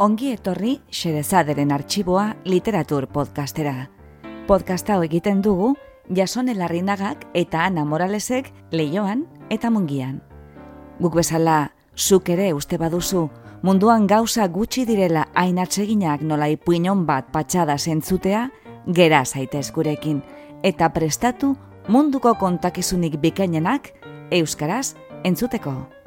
Ongi etorri Xerezaderen arxiboa literatur podcastera. Podcasta hau egiten dugu Jasone Larrinagak eta Ana Moralesek leioan eta mungian. Guk bezala, zuk ere uste baduzu, munduan gauza gutxi direla hain atseginak nola ipuinon bat patxada zentzutea, gera zaitez gurekin, eta prestatu munduko kontakizunik bikainenak euskaraz entzuteko.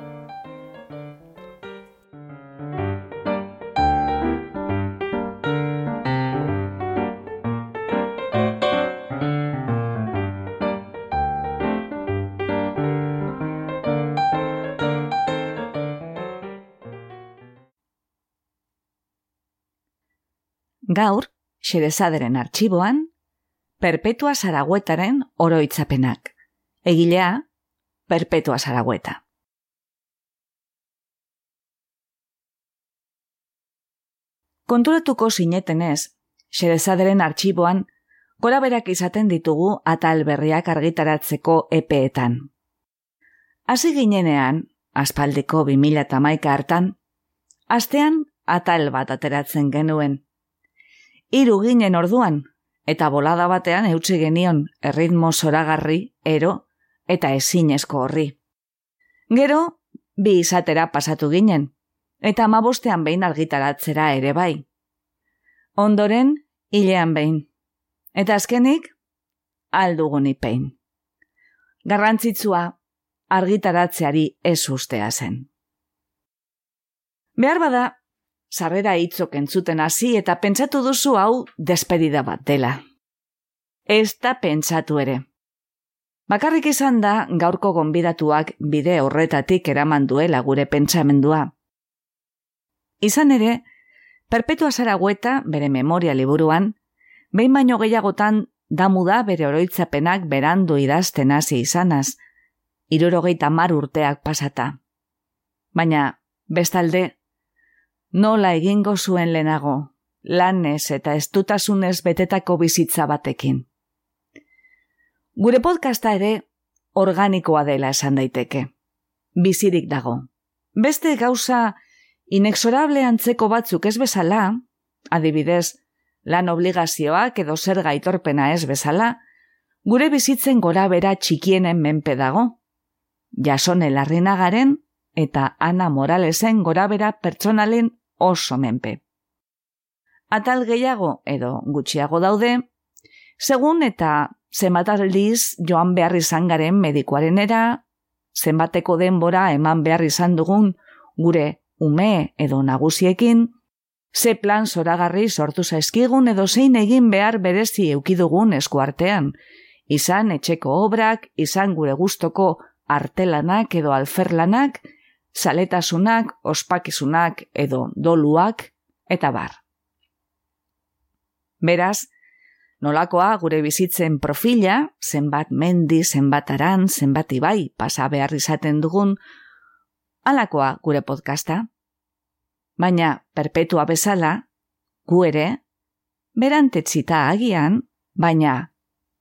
Gaur, xerezaderen arxiboan, perpetua zaraguetaren oroitzapenak. Egilea, perpetua zaragueta. Konturatuko sinetenez, xerezaderen arxiboan, gora berak izaten ditugu atal berriak argitaratzeko epeetan. Hasi ginenean, aspaldiko 2008 hartan, astean atal bat ateratzen genuen, Hiru ginen orduan, eta bolada batean eutsi genion erritmo zoragarri, ero, eta ezinezko horri. Gero, bi izatera pasatu ginen, eta amabostean behin argitaratzera ere bai. Ondoren, hilean behin. Eta azkenik, aldugun ipein. Garrantzitsua, argitaratzeari ez ustea zen. Behar bada, sarrera hitzok entzuten hasi eta pentsatu duzu hau despedida bat dela. Ez da pentsatu ere. Bakarrik izan da gaurko gonbidatuak bide horretatik eraman duela gure pentsamendua. Izan ere, perpetua zaragueta bere memoria liburuan, behin baino gehiagotan damu da bere oroitzapenak berandu idazten hasi izanaz, irurogeita mar urteak pasata. Baina, bestalde, nola egingo zuen lehenago, lanez eta estutasunez betetako bizitza batekin. Gure podcasta ere organikoa dela esan daiteke. Bizirik dago. Beste gauza inexorable antzeko batzuk ez bezala, adibidez, lan obligazioak edo zer gaitorpena ez bezala, gure bizitzen gora bera txikienen menpe dago. Jasone larrinagaren eta Ana Moralesen gora bera pertsonalen oso menpe. Atal gehiago edo gutxiago daude, segun eta zenbat joan behar izan garen medikuaren era, zenbateko denbora eman behar izan dugun gure ume edo nagusiekin, ze plan zoragarri sortu zaizkigun edo zein egin behar berezi eukidugun eskuartean, izan etxeko obrak, izan gure gustoko artelanak edo alferlanak, saletasunak, ospakizunak edo doluak eta bar. Beraz, nolakoa gure bizitzen profila, zenbat mendi, zenbat aran, zenbat ibai pasa behar izaten dugun, alakoa gure podcasta. Baina, perpetua bezala, gu ere, berantetzita agian, baina,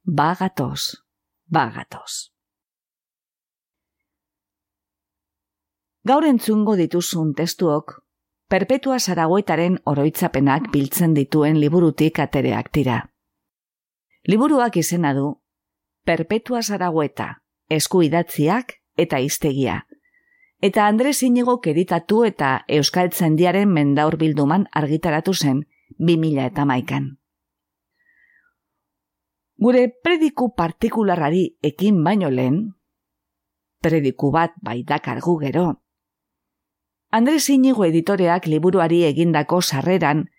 bagatoz, bagatoz. Gaur entzungo dituzun testuok, perpetua zaragoetaren oroitzapenak biltzen dituen liburutik atereak tira. Liburuak izena du, perpetua zaragoeta, esku idatziak eta iztegia. Eta Andres Inigo keritatu eta Euskaltzen diaren mendaur bilduman argitaratu zen 2000 eta maikan. Gure prediku partikularari ekin baino lehen, prediku bat bai dakargu gero, Andres Inigo editoreak liburuari egindako sarreran,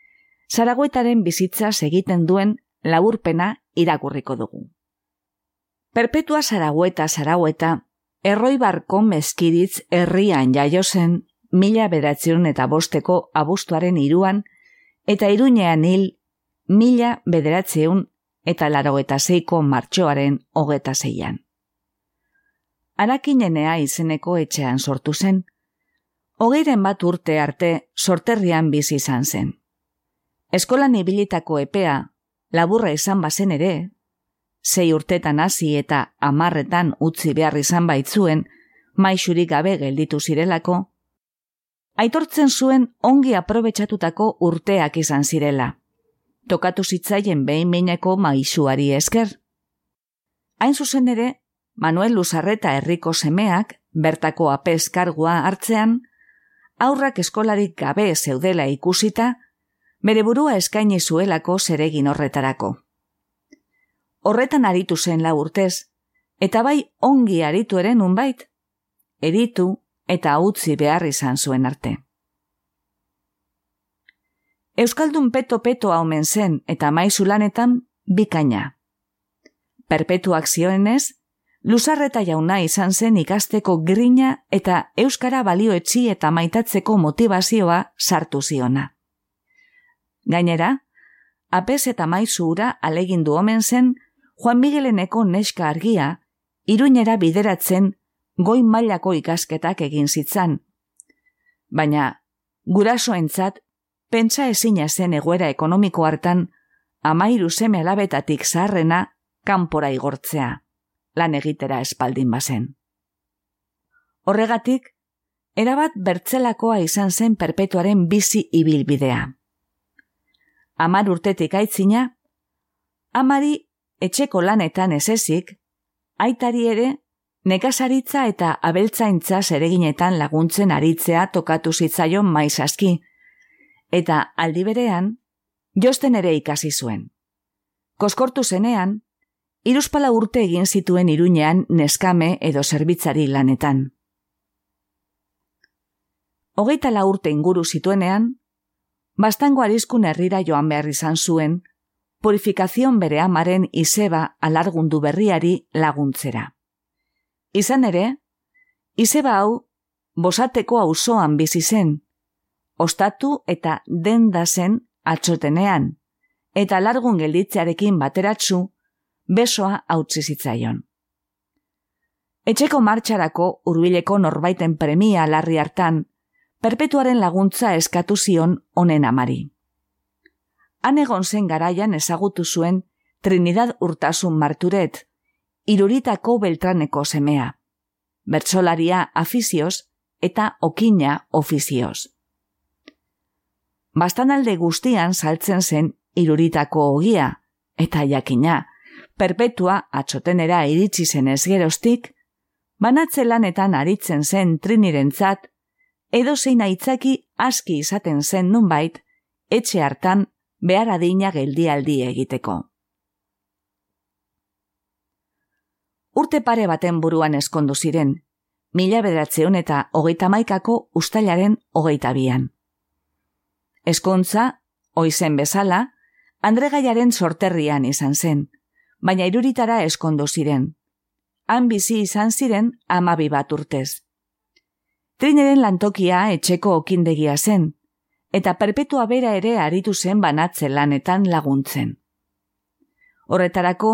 Zaragoetaren bizitza egiten duen laburpena irakurriko dugu. Perpetua Zaragoeta Zaragoeta, erroi barko mezkiritz herrian jaiozen mila bederatzion eta bosteko abustuaren iruan, eta iruñean hil mila bederatzeun eta laroeta zeiko martxoaren hogeta zeian. Arakinenea izeneko etxean sortu zen, hogeiren bat urte arte sorterrian bizi izan zen. Eskolan ibilitako epea, laburra izan bazen ere, sei urtetan hasi eta amarretan utzi behar izan baitzuen, maixurik gabe gelditu zirelako, aitortzen zuen ongi aprobetsatutako urteak izan zirela. Tokatu zitzaien behin meineko maisuari esker. Hain zuzen ere, Manuel Luzarreta herriko semeak, bertako apeskargua hartzean, aurrak eskolarik gabe zeudela ikusita, bere burua eskaini zuelako zeregin horretarako. Horretan aritu zen la urtez, eta bai ongi aritu eren unbait, eritu eta utzi behar izan zuen arte. Euskaldun peto-peto haumen zen eta maizulanetan bikaina. Perpetuak zioenez, Luzarreta jauna izan zen ikasteko grina eta euskara balioetzi eta maitatzeko motivazioa sartu ziona. Gainera, apes eta maizu ura alegindu omen zen Juan Migueleneko neska argia iruñera bideratzen goi mailako ikasketak egin zitzan. Baina, gurasoentzat, pentsa ezina zen egoera ekonomiko hartan, amairu seme alabetatik zaharrena kanpora igortzea, lan egitera espaldin bazen. Horregatik, erabat bertzelakoa izan zen perpetuaren bizi ibilbidea. Amar urtetik aitzina, amari etxeko lanetan esezik, aitari ere nekazaritza eta abeltzaintza zereginetan laguntzen aritzea tokatu zitzaion maiz aski, eta aldi berean, josten ere ikasi zuen. Koskortu zenean, iruspala urte egin zituen iruñean neskame edo zerbitzari lanetan. Hogeita la urte inguru zituenean, bastango arizkun herrira joan behar izan zuen, purifikazioan bere amaren izeba alargundu berriari laguntzera. Izan ere, izeba hau, bosateko auzoan bizi zen, ostatu eta denda zen atxotenean, eta largun gelditzearekin bateratzu, besoa hautzi zitzaion. Etxeko martxarako urbileko norbaiten premia larri hartan, perpetuaren laguntza eskatu zion honen amari han egon zen garaian ezagutu zuen Trinidad Urtasun Marturet, iruritako beltraneko semea, bertsolaria afizioz eta okina ofizioz. Bastanalde guztian saltzen zen iruritako ogia, eta jakina, perpetua atxotenera iritsi zen ezgerostik, banatzelanetan aritzen zen trinirentzat, edo zein aitzaki aski izaten zen nunbait, etxe hartan behar adina geldialdi egiteko. Urte pare baten buruan eskondu ziren, mila bedatzeun eta hogeita maikako ustailaren hogeita bian. Eskontza, oizen bezala, Andregaiaren sorterrian izan zen, baina iruritara eskondu ziren. Han bizi izan ziren amabi bat urtez. Trineren lantokia etxeko okindegia zen, eta perpetua bera ere aritu zen banatze lanetan laguntzen. Horretarako,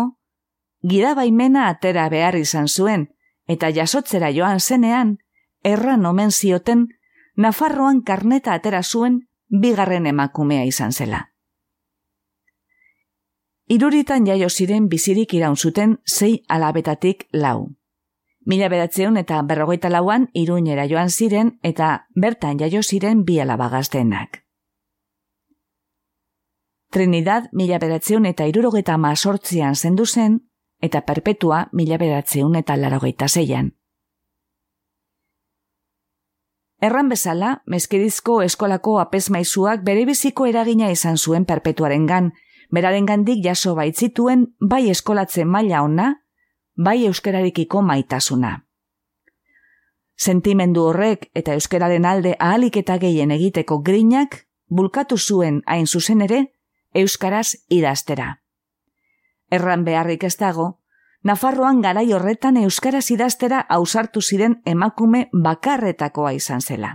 gida baimena atera behar izan zuen, eta jasotzera joan zenean, erran omen zioten, Nafarroan karneta atera zuen bigarren emakumea izan zela. Iruritan jaio ziren bizirik iraun zuten zei alabetatik lau. Mila bedatzeun eta berrogeita lauan iruñera joan ziren eta bertan jaio ziren bi alabagaztenak. Trinidad mila bedatzeun eta irurogeta mazortzian zendu zen eta perpetua mila bedatzeun eta larogeita zeian. Erran bezala, mezkedizko eskolako apesmaizuak bere biziko eragina izan zuen perpetuaren gan, beraren gandik jaso baitzituen bai eskolatzen maila ona, bai euskararikiko maitasuna. Sentimendu horrek eta euskararen alde ahalik eta gehien egiteko grinak bulkatu zuen hain zuzen ere euskaraz idaztera. Erran beharrik ez dago, Nafarroan garai horretan euskaraz idaztera ausartu ziren emakume bakarretakoa izan zela.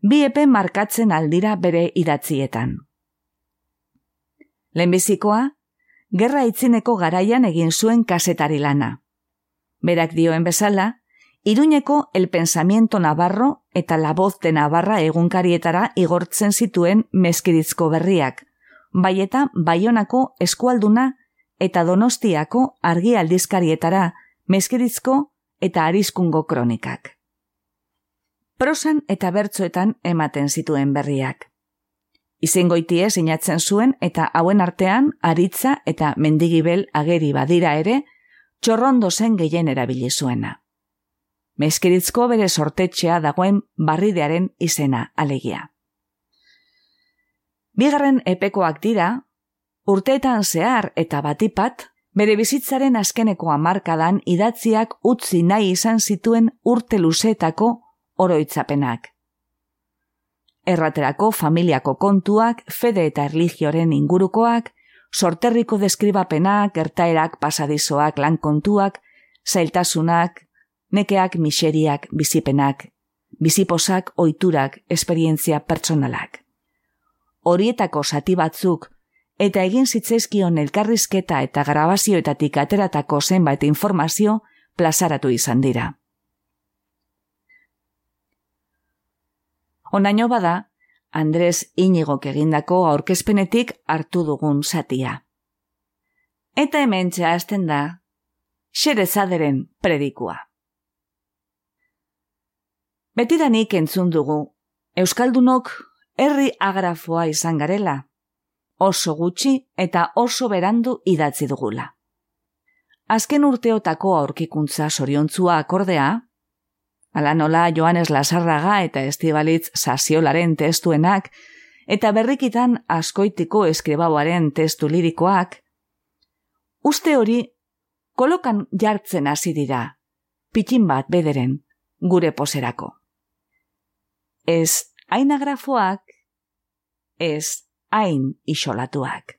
Bi epe markatzen aldira bere idatzietan. Lehenbizikoa, gerra itzineko garaian egin zuen kasetari lana. Berak dioen bezala, Iruñeko El Pensamiento Navarro eta La Voz de Navarra egunkarietara igortzen zituen mezkiritzko berriak, bai eta baionako eskualduna eta donostiako argi aldizkarietara mezkiritzko eta arizkungo kronikak. prosan eta bertzoetan ematen zituen berriak. Izengoitie sinatzen zuen eta hauen artean aritza eta mendigibel ageri badira ere, txorrondo zen gehien erabili zuena. Meskiritzko bere sortetxea dagoen barridearen izena alegia. Bigarren epekoak dira, urteetan zehar eta batipat, bere bizitzaren azkeneko hamarkadan idatziak utzi nahi izan zituen urte luzeetako oroitzapenak. Erraterako familiako kontuak, fede eta erligioren ingurukoak, sorterriko deskribapenak, gertaerak, pasadizoak, lan kontuak, zailtasunak, nekeak, miseriak, bizipenak, biziposak, oiturak, esperientzia pertsonalak. Horietako sati batzuk eta egin zitzaizkion elkarrizketa eta grabazioetatik ateratako zenbait informazio plazaratu izan dira. Onaino bada, Andres Inigo egindako aurkezpenetik hartu dugun satia. Eta hemen txahazten da, xerezaderen predikua. Betidanik entzun dugu, Euskaldunok herri agrafoa izan garela, oso gutxi eta oso berandu idatzi dugula. Azken urteotako aurkikuntza soriontzua akordea, ala nola Joanes Lasarraga eta Estibalitz Sasiolaren testuenak, eta berrikitan askoitiko eskribauaren testu lirikoak, uste hori kolokan jartzen hasi dira, pitin bat bederen, gure poserako. Ez ainagrafoak, ez hain isolatuak.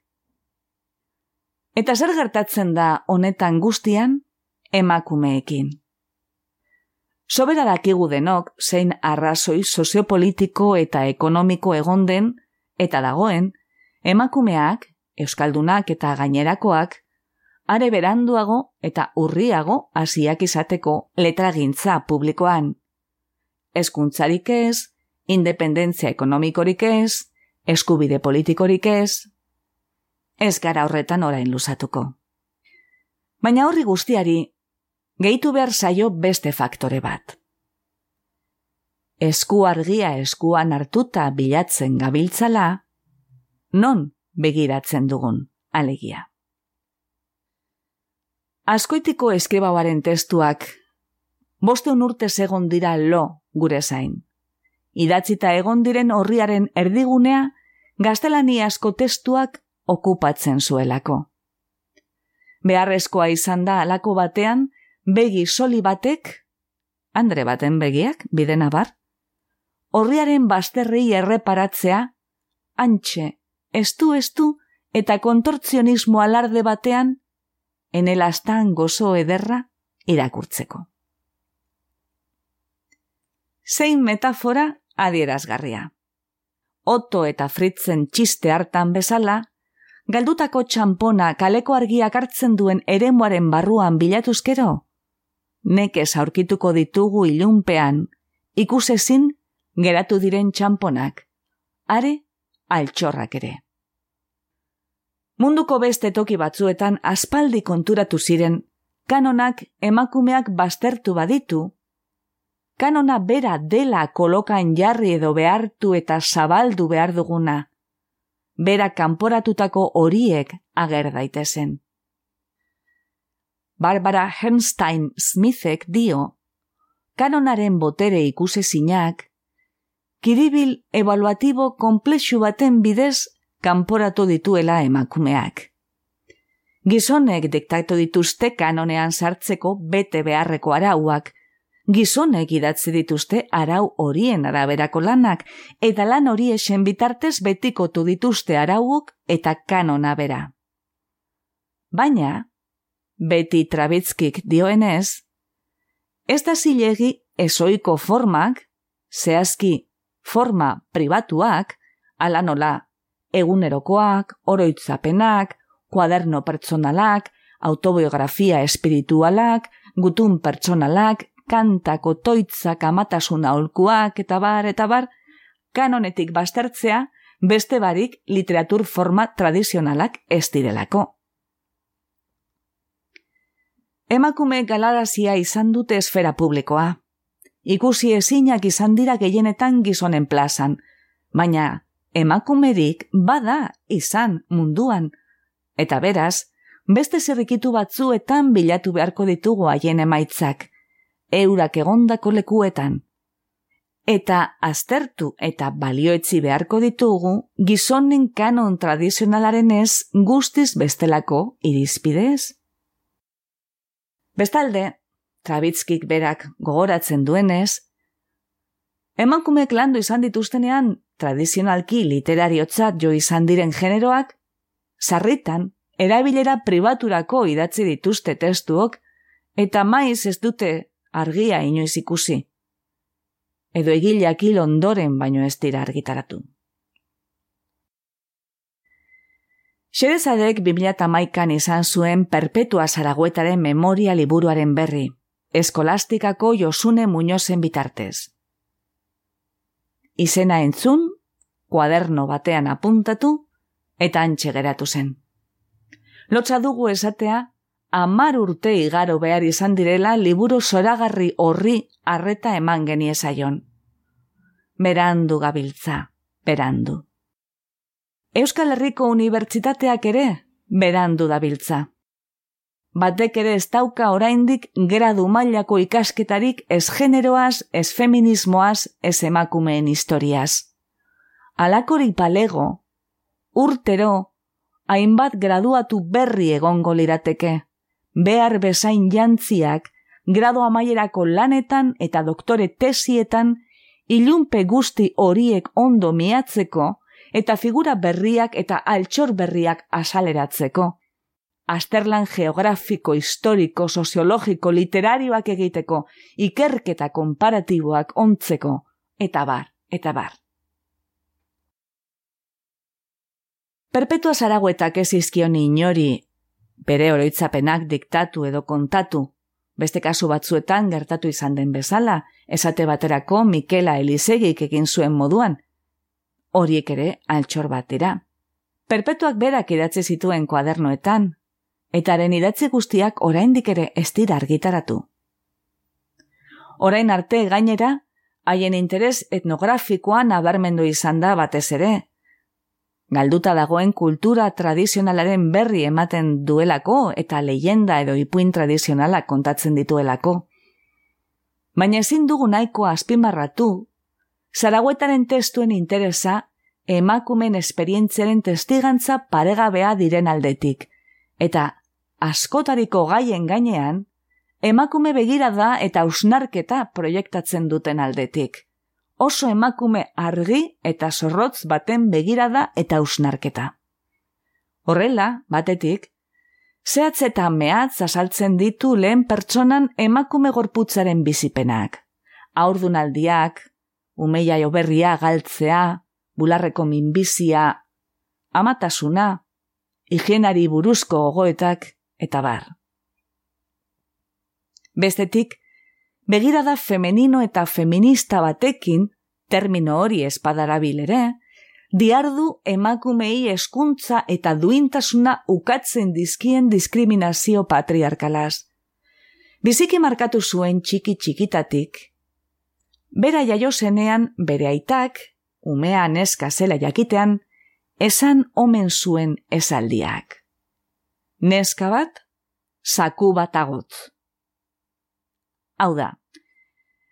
Eta zer gertatzen da honetan guztian emakumeekin. Sobera dakigu denok zein arrazoi soziopolitiko eta ekonomiko egon den eta dagoen emakumeak, euskaldunak eta gainerakoak are beranduago eta urriago hasiak izateko letragintza publikoan. Ezkuntzarik ez, independentzia ekonomikorik ez, eskubide politikorik ez, ez gara horretan orain luzatuko. Baina horri guztiari, gehitu behar zaio beste faktore bat. Esku argia eskuan hartuta bilatzen gabiltzala, non begiratzen dugun alegia. Askoitiko eskribauaren testuak, boste urte segon dira lo gure zain. Idatzita egon diren horriaren erdigunea, gaztelaniazko testuak okupatzen zuelako. Beharrezkoa izan da alako batean, begi soli batek, andre baten begiak, bidena bar, horriaren bazterrei erreparatzea, antxe, estu estu eta kontortzionismo alarde batean, enelastan gozo ederra irakurtzeko. Zein metafora adierazgarria. Otto eta Fritzen txiste hartan bezala, galdutako txampona kaleko argiak hartzen duen eremuaren barruan bilatuzkero? Nekez aurkituko ditugu ilunpean, ikusezin geratu diren txamponak, are altxorrak ere. Munduko beste toki batzuetan aspaldi konturatu ziren, kanonak emakumeak baztertu baditu, kanona bera dela kolokan jarri edo behartu eta zabaldu behar duguna. Bera kanporatutako horiek ager daitezen. Barbara Hernstein Smithek dio, kanonaren botere ikuse zinak, kiribil evaluatibo komplexu baten bidez kanporatu dituela emakumeak. Gizonek diktatu dituzte kanonean sartzeko bete beharreko arauak, gizonek idatzi dituzte arau horien araberako lanak, eta lan hori esen bitartez betikotu dituzte arauok eta kanona bera. Baina, beti trabitzkik dioenez, ez da zilegi ezoiko formak, zehazki forma pribatuak, ala nola, egunerokoak, oroitzapenak, kuaderno pertsonalak, autobiografia espiritualak, gutun pertsonalak, kantako toitzak amatasuna olkuak eta bar eta bar, kanonetik bastertzea beste barik literatur forma tradizionalak ez direlako. Emakume galarazia izan dute esfera publikoa. ikusi ezinak izan dira gehienetan gizonen plazan, baina emakumerik bada izan munduan. Eta beraz, beste zerrikitu batzuetan bilatu beharko ditugu haien emaitzak, eurak egondako lekuetan. Eta aztertu eta balioetzi beharko ditugu gizonen kanon tradizionalaren ez guztiz bestelako irizpidez. Bestalde, Trabitzkik berak gogoratzen duenez, emakumeek landu izan dituztenean tradizionalki literariotzat jo izan diren generoak, sarritan, erabilera pribaturako idatzi dituzte testuok, eta maiz ez dute argia inoiz ikusi. Edo egileak hil ondoren baino ez dira argitaratu. Xerezadek 2008an izan zuen perpetua zaragoetaren memoria liburuaren berri, eskolastikako josune muñozen bitartez. Izena entzun, kuaderno batean apuntatu, eta antxe geratu zen. Lotza dugu esatea, amar urte igaro behar izan direla liburu zoragarri horri arreta eman geniezaion. Berandu gabiltza, berandu. Euskal Herriko Unibertsitateak ere berandu dabiltza. Batek ere ez dauka oraindik gradu mailako ikasketarik ez generoaz, ez feminismoaz, ez emakumeen historiaz. Alakori palego, urtero, hainbat graduatu berri egongo lirateke, behar bezain jantziak, gradu amaierako lanetan eta doktore tesietan, ilunpe guzti horiek ondo miatzeko, eta figura berriak eta altxor berriak asaleratzeko. Asterlan geografiko, historiko, soziologiko, literarioak egiteko, ikerketa konparatiboak ontzeko, eta bar, eta bar. Perpetua zaraguetak ez izkion inori, bere oroitzapenak diktatu edo kontatu, beste kasu batzuetan gertatu izan den bezala, esate baterako Mikela Elisegik egin zuen moduan, horiek ere altxor bat dira. Perpetuak berak idatzi zituen kuadernoetan, eta haren idatzi guztiak oraindik ere ez dira argitaratu. Orain arte gainera, haien interes etnografikoan abarmendu izan da batez ere. Galduta dagoen kultura tradizionalaren berri ematen duelako eta leyenda edo ipuin tradizionala kontatzen dituelako. Baina ezin dugu nahiko azpimarratu Zaragoetaren testuen interesa emakumen esperientziaren testigantza paregabea diren aldetik, eta askotariko gaien gainean, emakume begira da eta usnarketa proiektatzen duten aldetik. Oso emakume argi eta zorrotz baten begirada eta usnarketa. Horrela, batetik, zehatz eta mehatz azaltzen ditu lehen pertsonan emakume gorputzaren bizipenak. Aurdunaldiak, umeia joberria galtzea, bularreko minbizia, amatasuna, higienari buruzko gogoetak eta bar. Bestetik, begirada femenino eta feminista batekin, termino hori espadarabil ere, diardu emakumei eskuntza eta duintasuna ukatzen dizkien diskriminazio patriarkalaz. Biziki markatu zuen txiki txikitatik, Bera jaio zenean bere aitak, umea neska zela jakitean, esan omen zuen esaldiak. Neska bat, saku bat agot. Hau da,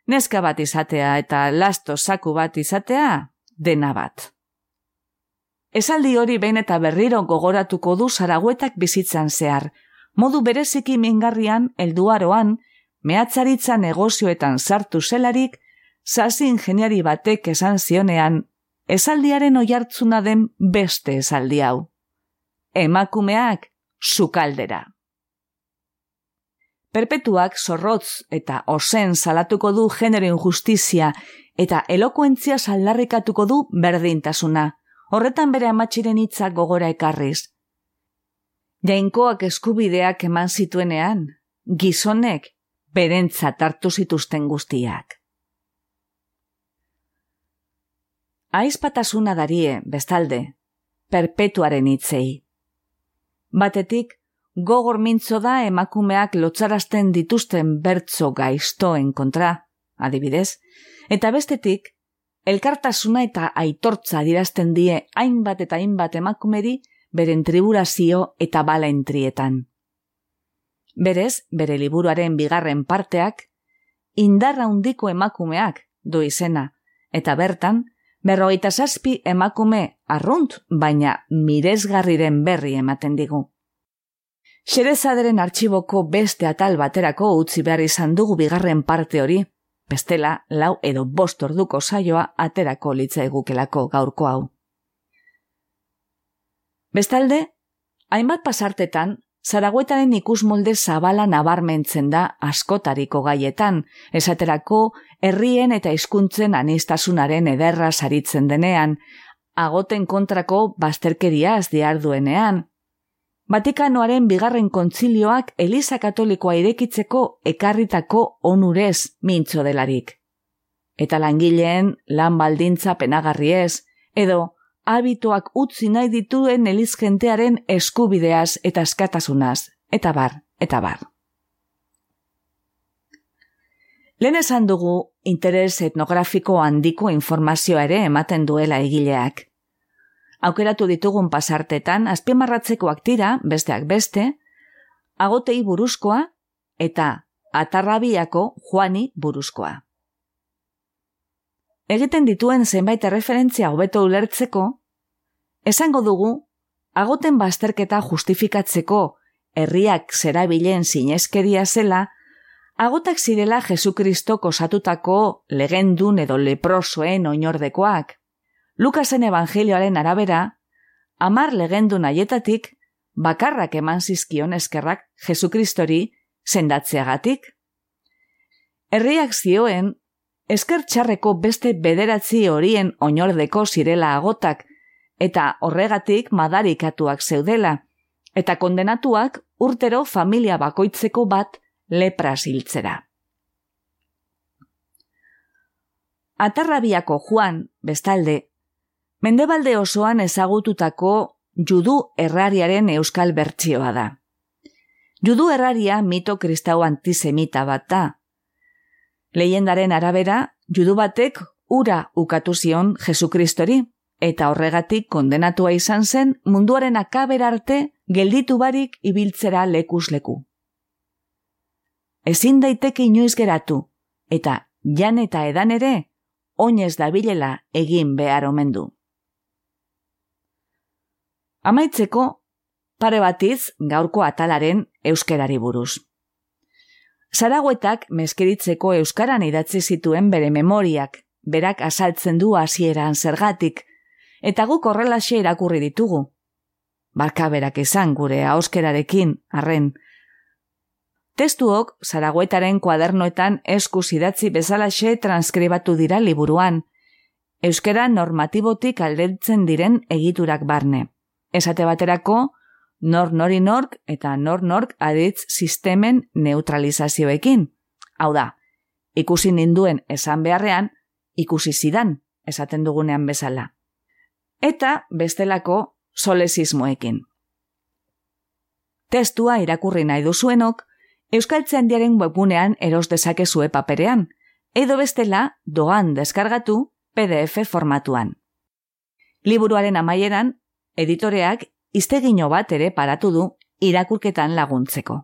neska bat izatea eta lasto saku bat izatea, dena bat. Esaldi hori behin eta berriro gogoratuko du zaraguetak bizitzan zehar, modu bereziki mingarrian, elduaroan, mehatzaritza negozioetan sartu zelarik, Zasi ingeniari batek esan zionean, esaldiaren oiartzuna den beste esaldi hau. Emakumeak sukaldera. Perpetuak zorrotz eta osen salatuko du genero injustizia eta elokuentzia saldarrikatuko du berdintasuna, horretan bere amatxiren hitzak gogora ekarriz. Jainkoak eskubideak eman zituenean, gizonek berentzat hartu zituzten guztiak. Aizpatasuna darie, bestalde, perpetuaren hitzei. Batetik, gogor mintzo da emakumeak lotzarazten dituzten bertzo gaiztoen kontra, adibidez, eta bestetik, elkartasuna eta aitortza dirazten die hainbat eta hainbat emakumeri beren triburazio eta bala entrietan. Berez, bere liburuaren bigarren parteak, indarra undiko emakumeak du izena, eta bertan, berrogeita zazpi emakume arrunt, baina miresgarriren berri ematen digu. Xerezaderen artxiboko beste atal baterako utzi behar izan dugu bigarren parte hori, bestela lau edo bost orduko saioa aterako litza egukelako gaurko hau. Bestalde, hainbat pasartetan, zaragoetaren ikus molde zabala nabarmentzen da askotariko gaietan, esaterako herrien eta hizkuntzen anistasunaren ederra saritzen denean, agoten kontrako bazterkeriaz diarduenean, Vatikanoaren bigarren kontzilioak Eliza Katolikoa irekitzeko ekarritako onurez mintzo delarik. Eta langileen lan baldintza penagarriez, edo habituak utzi nahi dituen elizgentearen eskubideaz eta eskatasunaz, eta bar, eta bar. Lehen esan dugu interes etnografiko handiko informazioa ere ematen duela egileak aukeratu ditugun pasartetan azpimarratzekoak dira, besteak beste, agotei buruzkoa eta atarrabiako joani buruzkoa. Egiten dituen zenbait referentzia hobeto ulertzeko, esango dugu, agoten bazterketa justifikatzeko herriak zerabilen sineskeria zela, agotak zirela Jesukristok osatutako legendun edo leprosoen oinordekoak, Lukasen evangelioaren arabera, amar legendu naietatik, bakarrak eman zizkion eskerrak Jesukristori sendatzeagatik. Herriak zioen, esker txarreko beste bederatzi horien oinordeko zirela agotak, eta horregatik madarikatuak zeudela, eta kondenatuak urtero familia bakoitzeko bat lepra ziltzera. Atarrabiako Juan, bestalde, Mendebalde osoan ezagututako judu errariaren euskal bertsioa da. Judu erraria mito kristau antisemita bat da. Leiendaren arabera, judu batek ura ukatu zion Jesukristori, eta horregatik kondenatua izan zen munduaren akaber arte gelditu barik ibiltzera lekus leku. Ezin daiteke inoiz geratu, eta jan eta edan ere, oinez dabilela egin behar omen du. Amaitzeko, pare batiz gaurko atalaren euskerari buruz. Zaragoetak meskeritzeko euskaran idatzi zituen bere memoriak, berak asaltzen du hasieran zergatik, eta guk horrelaxe irakurri ditugu. Barka berak izan gure auskerarekin, arren. Testuok, zaragoetaren kuadernoetan esku idatzi bezalaxe transkribatu dira liburuan, euskera normatibotik aldetzen diren egiturak barne esate baterako nor nori nork eta nor nork aditz sistemen neutralizazioekin. Hau da, ikusi ninduen esan beharrean, ikusi zidan, esaten dugunean bezala. Eta bestelako solesismoekin. Testua irakurri nahi duzuenok, Euskaltzen diaren webgunean eros dezakezue paperean, edo bestela doan deskargatu PDF formatuan. Liburuaren amaieran editoreak iztegino bat ere paratu du irakurketan laguntzeko.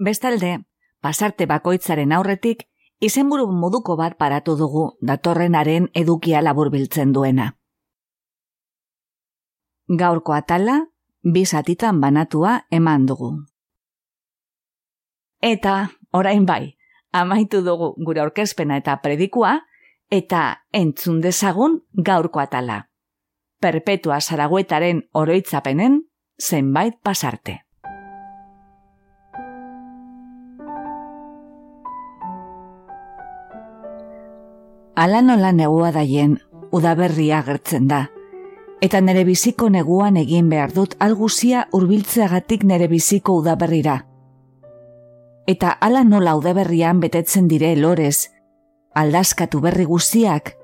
Bestalde, pasarte bakoitzaren aurretik, izenburu moduko bat paratu dugu datorrenaren edukia laburbiltzen duena. Gaurko atala, bizatitan banatua eman dugu. Eta, orain bai, amaitu dugu gure orkezpena eta predikua, eta entzun dezagun gaurko atala perpetua zaraguetaren oroitzapenen zenbait pasarte. Ala nola negua daien, udaberria agertzen da, eta nere biziko neguan egin behar dut alguzia urbiltzeagatik nere biziko udaberrira. Eta ala nola udaberrian betetzen dire lorez, aldazkatu berri guziak,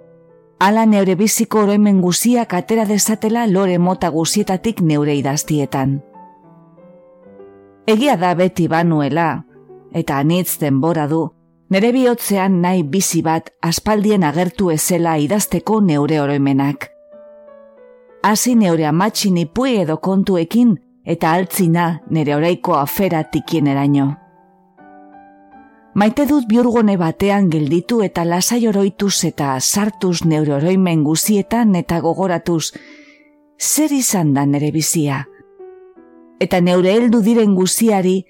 ala neure biziko oroimen guziak atera dezatela lore mota guzietatik neure idaztietan. Egia da beti banuela, eta anitz denbora du, Nere bihotzean nahi bizi bat aspaldien agertu ezela idazteko neure oroimenak. Hasi neure amatxin ipui edo kontuekin eta altzina nere oraiko afera tikien eraino. Maite dut biurgone batean gelditu eta lasai oroituz eta sartuz neure oroimen guzietan eta gogoratuz, zer izan da nere bizia? Eta neure heldu diren guziari,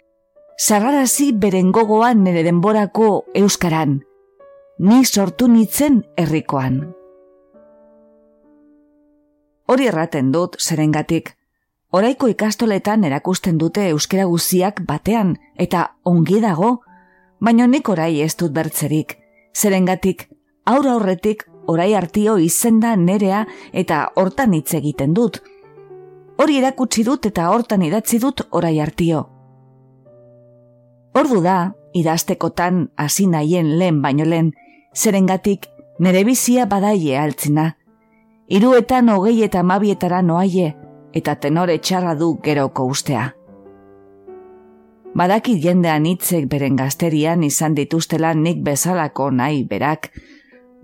zagarazi beren gogoan nere denborako euskaran, ni sortu nitzen herrikoan. Hori erraten dut zerengatik, oraiko ikastoletan erakusten dute euskera guziak batean eta ongi dago, baina nik orai ez dut bertzerik, zerengatik aurra horretik orai hartio izenda nerea eta hortan hitz egiten dut. Hori erakutsi dut eta hortan idatzi dut orai hartio. Ordu da, idaztekotan hasi nahien lehen baino lehen, zerengatik nere bizia badaie altzina. Hiruetan hogei eta mabietara noaie, eta tenore txarra du geroko ustea. Badaki jendean hitzek beren gazterian izan dituztela nik bezalako nahi berak,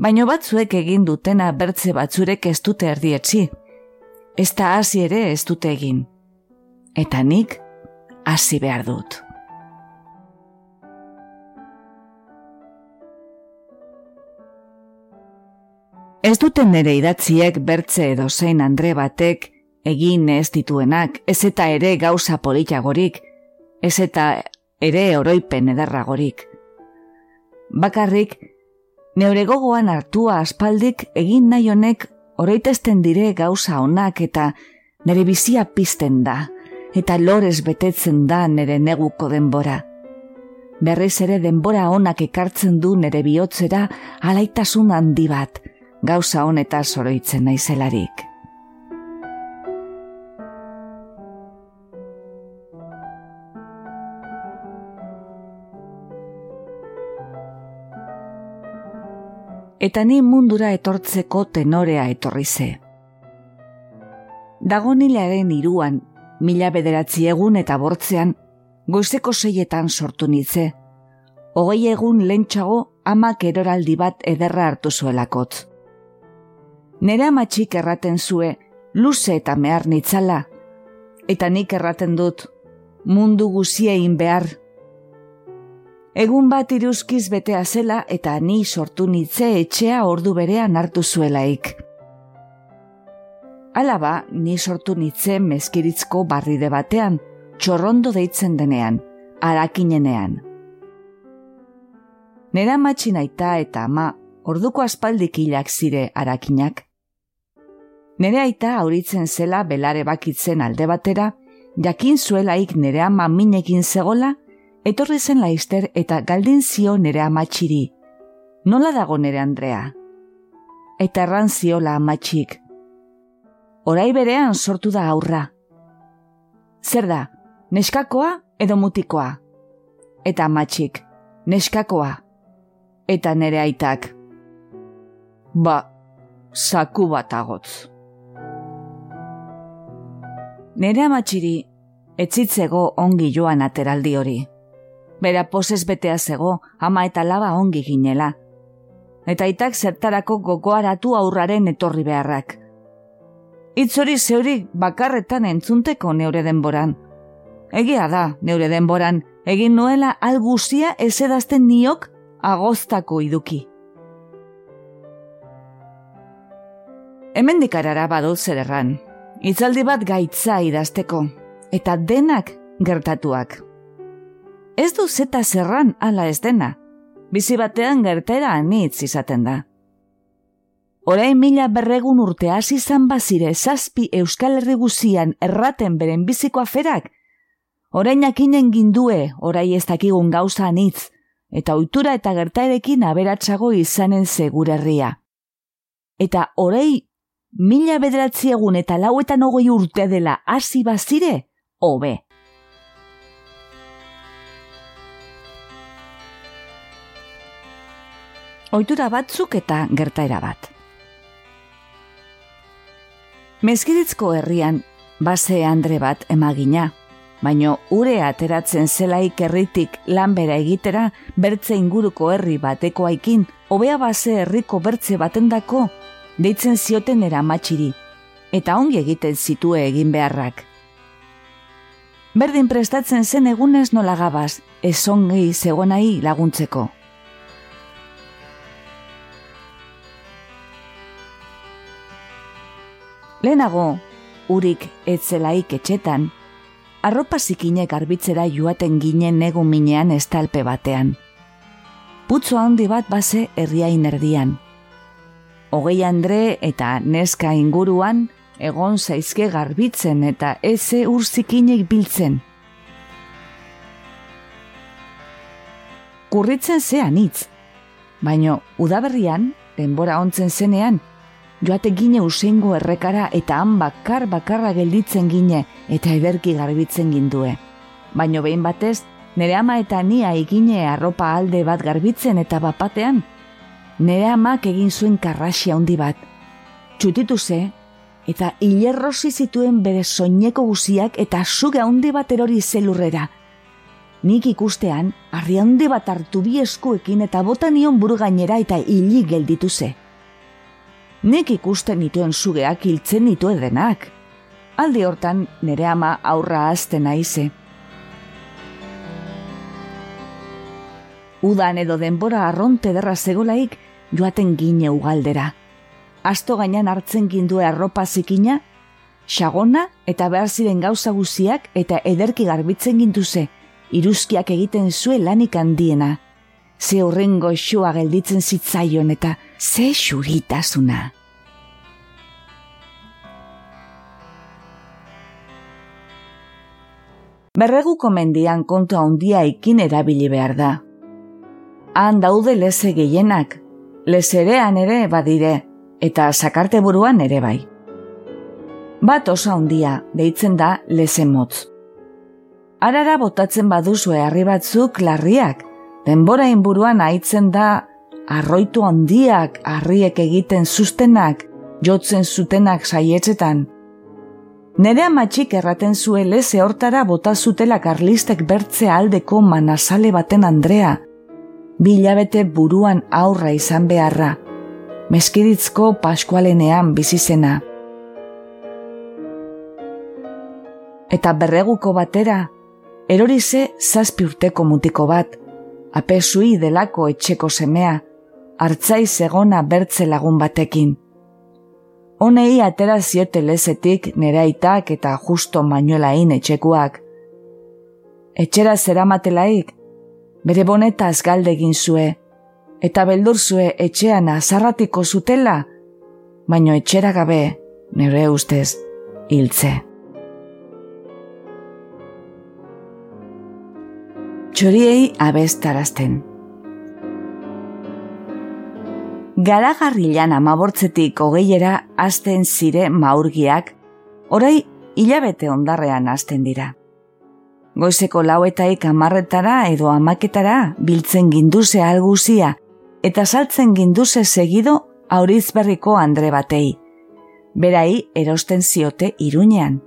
baino batzuek egin dutena bertze batzurek ez dute erdietzi. Ez da hasi ere ez dute egin. Eta nik hasi behar dut. Ez duten nere idatziek bertze edo zein andre batek egin ez dituenak, ez eta ere gauza politiagorik, ez eta ere oroipen edarragorik. Bakarrik, neure gogoan hartua aspaldik egin nahi honek oroitesten dire gauza onak eta nere bizia pizten da, eta lorez betetzen da nere neguko denbora. Berriz ere denbora onak ekartzen du nere bihotzera alaitasun handi bat, gauza honetaz oroitzen naizelarik. Eta ni mundura etortzeko tenorea etorri ze. Dagonilaren iruan, mila bederatzi egun eta bortzean, goizeko seietan sortu nitze. Hogei egun lentsago amak eroraldi bat ederra hartu zuelakotz. Nere amatxik erraten zue, luze eta mehar nitzala, eta nik erraten dut, mundu guziein behar Egun bat iruzkiz betea zela eta ni sortu nitze etxea ordu berean hartu zuelaik. Alaba, ni sortu nitze mezkiritzko barride batean, txorrondo deitzen denean, arakinenean. Nera matxinaita eta ama, orduko aspaldik hilak zire arakinak. Nere aita auritzen zela belare bakitzen alde batera, jakin zuelaik nere ama minekin zegola, etorri zen laizter eta galdin zio nere amatxiri. Nola dago nere Andrea? Eta erran ziola amatxik. Orai berean sortu da aurra. Zer da, neskakoa edo mutikoa? Eta amatxik, neskakoa. Eta nere aitak. Ba, saku bat agotz. Nere amatxiri, etzitzego ongi joan ateraldi hori bera poses betea zego, ama eta laba ongi ginela. Eta itak zertarako gogoaratu aurraren etorri beharrak. Itzori zeuri bakarretan entzunteko neure denboran. Egia da, neure denboran, egin nuela alguzia ez edazten niok agoztako iduki. Hemen dikarara badut zer erran. Itzaldi bat gaitza idazteko, eta denak gertatuak. Ez du zeta zerran ala ez dena. Bizi batean gertera anitz izaten da. Orain mila berregun urte hasi izan bazire zazpi Euskal Herri guzian erraten beren biziko aferak, orain akinen gindue orai ez dakigun gauza anitz, eta ohitura eta gertaerekin aberatsago izanen zegur herria. Eta orai mila bederatzi egun eta lauetan hogei urte dela hasi bazire, hobe. Ohitura batzuk eta gertaera bat. Mezkiritzko herrian, base Andre bat emagina, baino ure ateratzen zelaik herritik lanbera egitera bertze inguruko herri batekoaikin, hobea base herriko bertze batendako, deitzen zioten eramatxiri, eta ongi egiten zitue egin beharrak. Berdin prestatzen zen egunez nola gabaz, ez ongi zegoenai laguntzeko. Lehenago, urik etzelaik etxetan, arropa zikinek garbitzera joaten ginen negu minean estalpe batean. Putzo handi bat base herriain erdian. Hogei Andre eta neska inguruan egon zaizke garbitzen eta eze ur zikinek biltzen. Kurritzen zean hitz, baino udaberrian, denbora ontzen zenean, joate gine usengo errekara eta han bakar bakarra gelditzen gine eta ederki garbitzen gindue. Baino behin batez, nere ama eta nia egine arropa alde bat garbitzen eta bapatean, nere amak egin zuen karrasia handi bat. Txutitu ze, eta hilerrosi zituen bere soineko guziak eta suge handi bat erori zelurrera. Nik ikustean, harri handi bat hartu bi eskuekin eta botanion buru gainera eta hili gelditu ze nek ikusten nituen sugeak hiltzen nitu edenak. Aldi hortan nere ama aurra azten aize. Udan edo denbora arronte derra zegolaik joaten gine ugaldera. Asto gainan hartzen gindue arropa zikina, xagona eta behar ziren gauza guziak eta ederki garbitzen ginduze, iruzkiak egiten zuen lanik handiena. Ze horrengo xua gelditzen zitzaion eta ze xuritasuna. Berreguko mendian kontu handia ikin erabili behar da. Han daude leze gehienak, lezerean ere badire, eta sakarte buruan ere bai. Bat oso handia, deitzen da leze motz. Arara botatzen baduzue harri batzuk larriak, denbora inburuan aitzen da arroitu handiak harriek egiten sustenak, jotzen zutenak saietzetan. Nere amatxik erraten zuen leze hortara bota zutela karlistek bertze aldeko manazale baten Andrea, bilabete buruan aurra izan beharra, meskiritzko paskualenean bizizena. Eta berreguko batera, erorize zazpi urteko mutiko bat, apesui delako etxeko semea, hartzai zegona bertze lagun batekin. Honei atera ziote lezetik nere aitak eta justo manuelain etxekuak. Etxera zeramatelaik, bere bonetaz galdegin zue, eta beldur zue etxean azarratiko zutela, baino etxera gabe, nire ustez, hiltze. Txoriei abestarazten. Garagarrilan amabortzetik hogeiera azten zire maurgiak, orai hilabete ondarrean azten dira. Goizeko lauetaik amarretara edo amaketara biltzen ginduze alguzia eta saltzen ginduze segido auriz berriko andre batei. Berai erosten ziote irunean.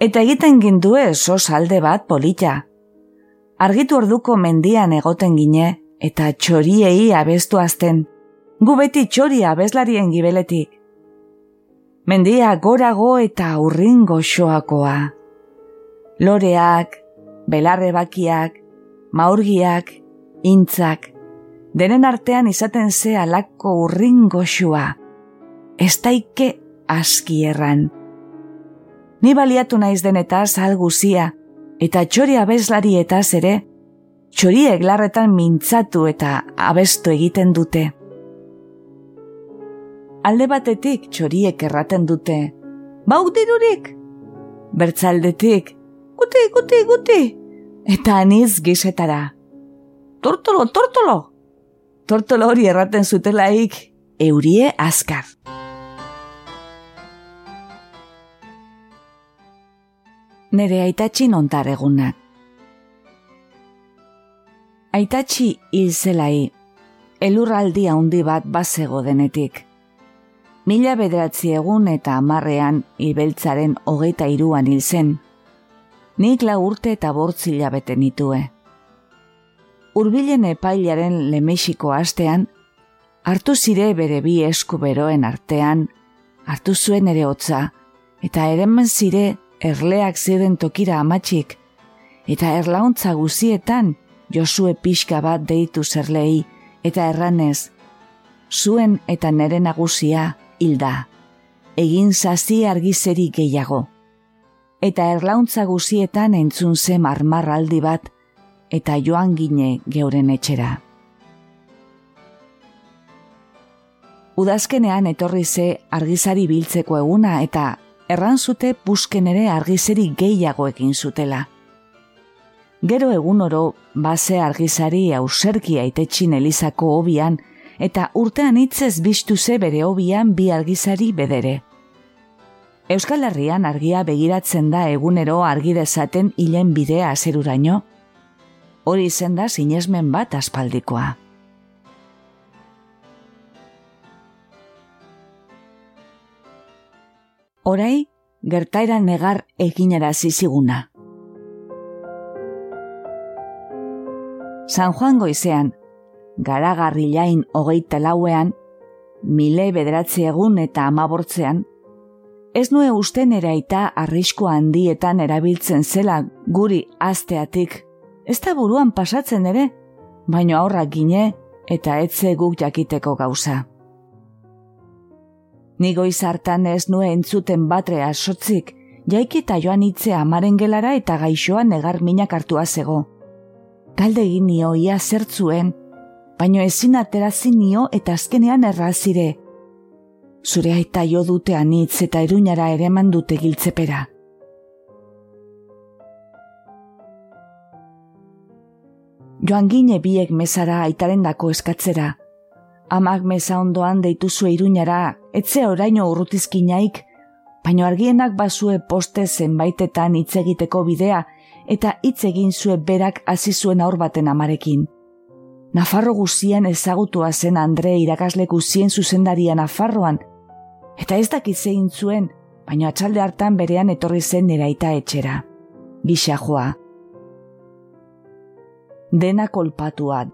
Eta egiten gindue sos alde bat polita. Argitu orduko mendian egoten gine, eta txoriei abestu azten, gu beti txori abeslarien gibeletik. Mendia gorago eta urrin goxoakoa. Loreak, belarre bakiak, maurgiak, intzak, denen artean izaten ze alako urrin goxoa. Ez daike aski erran. Ni baliatu naiz denetaz alguzia, eta txori abeslari eta ere, txoriek larretan mintzatu eta abestu egiten dute. Alde batetik txoriek erraten dute, bauk dirurik? Bertzaldetik, guti, guti, guti, eta aniz gizetara. Tortolo, tortolo! Tortolo hori erraten zutelaik, eurie azkar. Nere aitatxin ontar egunak aitatxi hil zelai, elurraldi handi bat bazego denetik. Mila bederatzi egun eta amarrean ibeltzaren hogeita iruan hil zen. nik la urte eta bortzila bete nitue. Urbilen epailaren lemexiko astean, hartu zire bere bi esku beroen artean, hartu zuen ere hotza, eta eremen zire erleak ziren tokira amatxik, eta erlauntza guzietan Josue pixka bat deitu zerlei, eta erranez, zuen eta nere nagusia hilda, egin zazi argizeri gehiago. Eta erlauntza guzietan entzun ze marmarraldi bat, eta joan gine geuren etxera. Udazkenean etorri ze argizari biltzeko eguna eta erran zute busken ere argizeri gehiago egin zutela. Gero egun oro base argizari auserki aitetxin elizako hobian eta urtean hitzez biztu bere hobian bi argizari bedere. Euskal Herrian argia begiratzen da egunero argi dezaten hilen bidea azeruraino, hori izen da sinesmen bat aspaldikoa. Orai, gertaira negar eginera ziziguna. San Juan goizean, garagarrilain hogeita lauean, mile bederatzi egun eta amabortzean, ez nue usten eraita arrisko handietan erabiltzen zela guri azteatik, ez da buruan pasatzen ere, baino aurrak gine eta etze guk jakiteko gauza. Nigo izartan ez nue entzuten batrea sotzik, jaikita joan itzea amaren gelara eta gaixoan negar minak hartua zego galde egin nio ia zertzuen, baino ezin aterazi nio eta azkenean errazire. Zure aita jo dute anitz eta eruñara ere mandute giltzepera. Joan gine biek mezara aitaren dako eskatzera. Amak meza ondoan deituzu iruñara, etze oraino urrutizkinaik, baino argienak basue poste zenbaitetan hitz egiteko bidea eta hitz egin zue berak hasi zuen aur baten amarekin. Nafarro guzien ezagutua zen Andre irakasle guzien zuzendaria Nafarroan, eta ez dakit zein zuen, baina atxalde hartan berean etorri zen neraita etxera. Gisa joa. Dena kolpatua,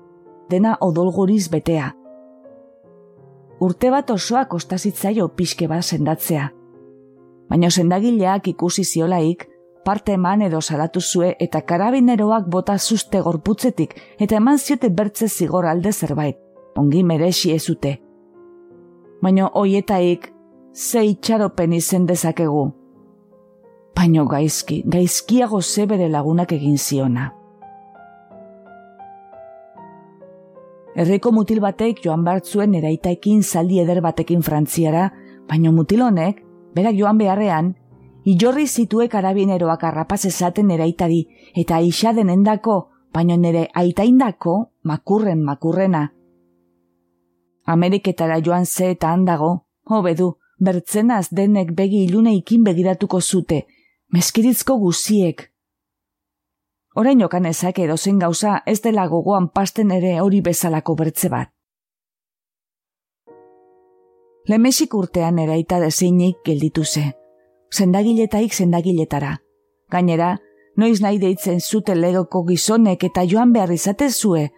dena odolguriz betea. Urte bat osoa kostazitzaio pixke bat sendatzea. Baina sendagileak ikusi ziolaik, parte eman edo salatu zue eta karabineroak bota zuzte gorputzetik eta eman ziote bertze zigor alde zerbait, ongi merexi ezute. Baina hoietaik, ze itxaropen izen dezakegu. Baina gaizki, gaizkiago zebere lagunak egin ziona. Herriko mutil batek joan bartzuen eraitaekin zaldi eder batekin frantziara, baina mutil honek, berak joan beharrean, Ijorri zitue karabineroak arrapaz esaten eraitari, eta aixa denendako, baino nere aitaindako, makurren makurrena. Ameriketara joan ze eta handago, hobedu, bertzenaz denek begi iluneikin begiratuko zute, meskiritzko guziek. Horain okan ezak edozen gauza ez dela gogoan pasten ere hori bezalako bertze bat. Lemesik urtean eraita dezeinik gelditu ze zendagiletaik zendagiletara. Gainera, noiz nahi deitzen zute legoko gizonek eta joan behar izate zue.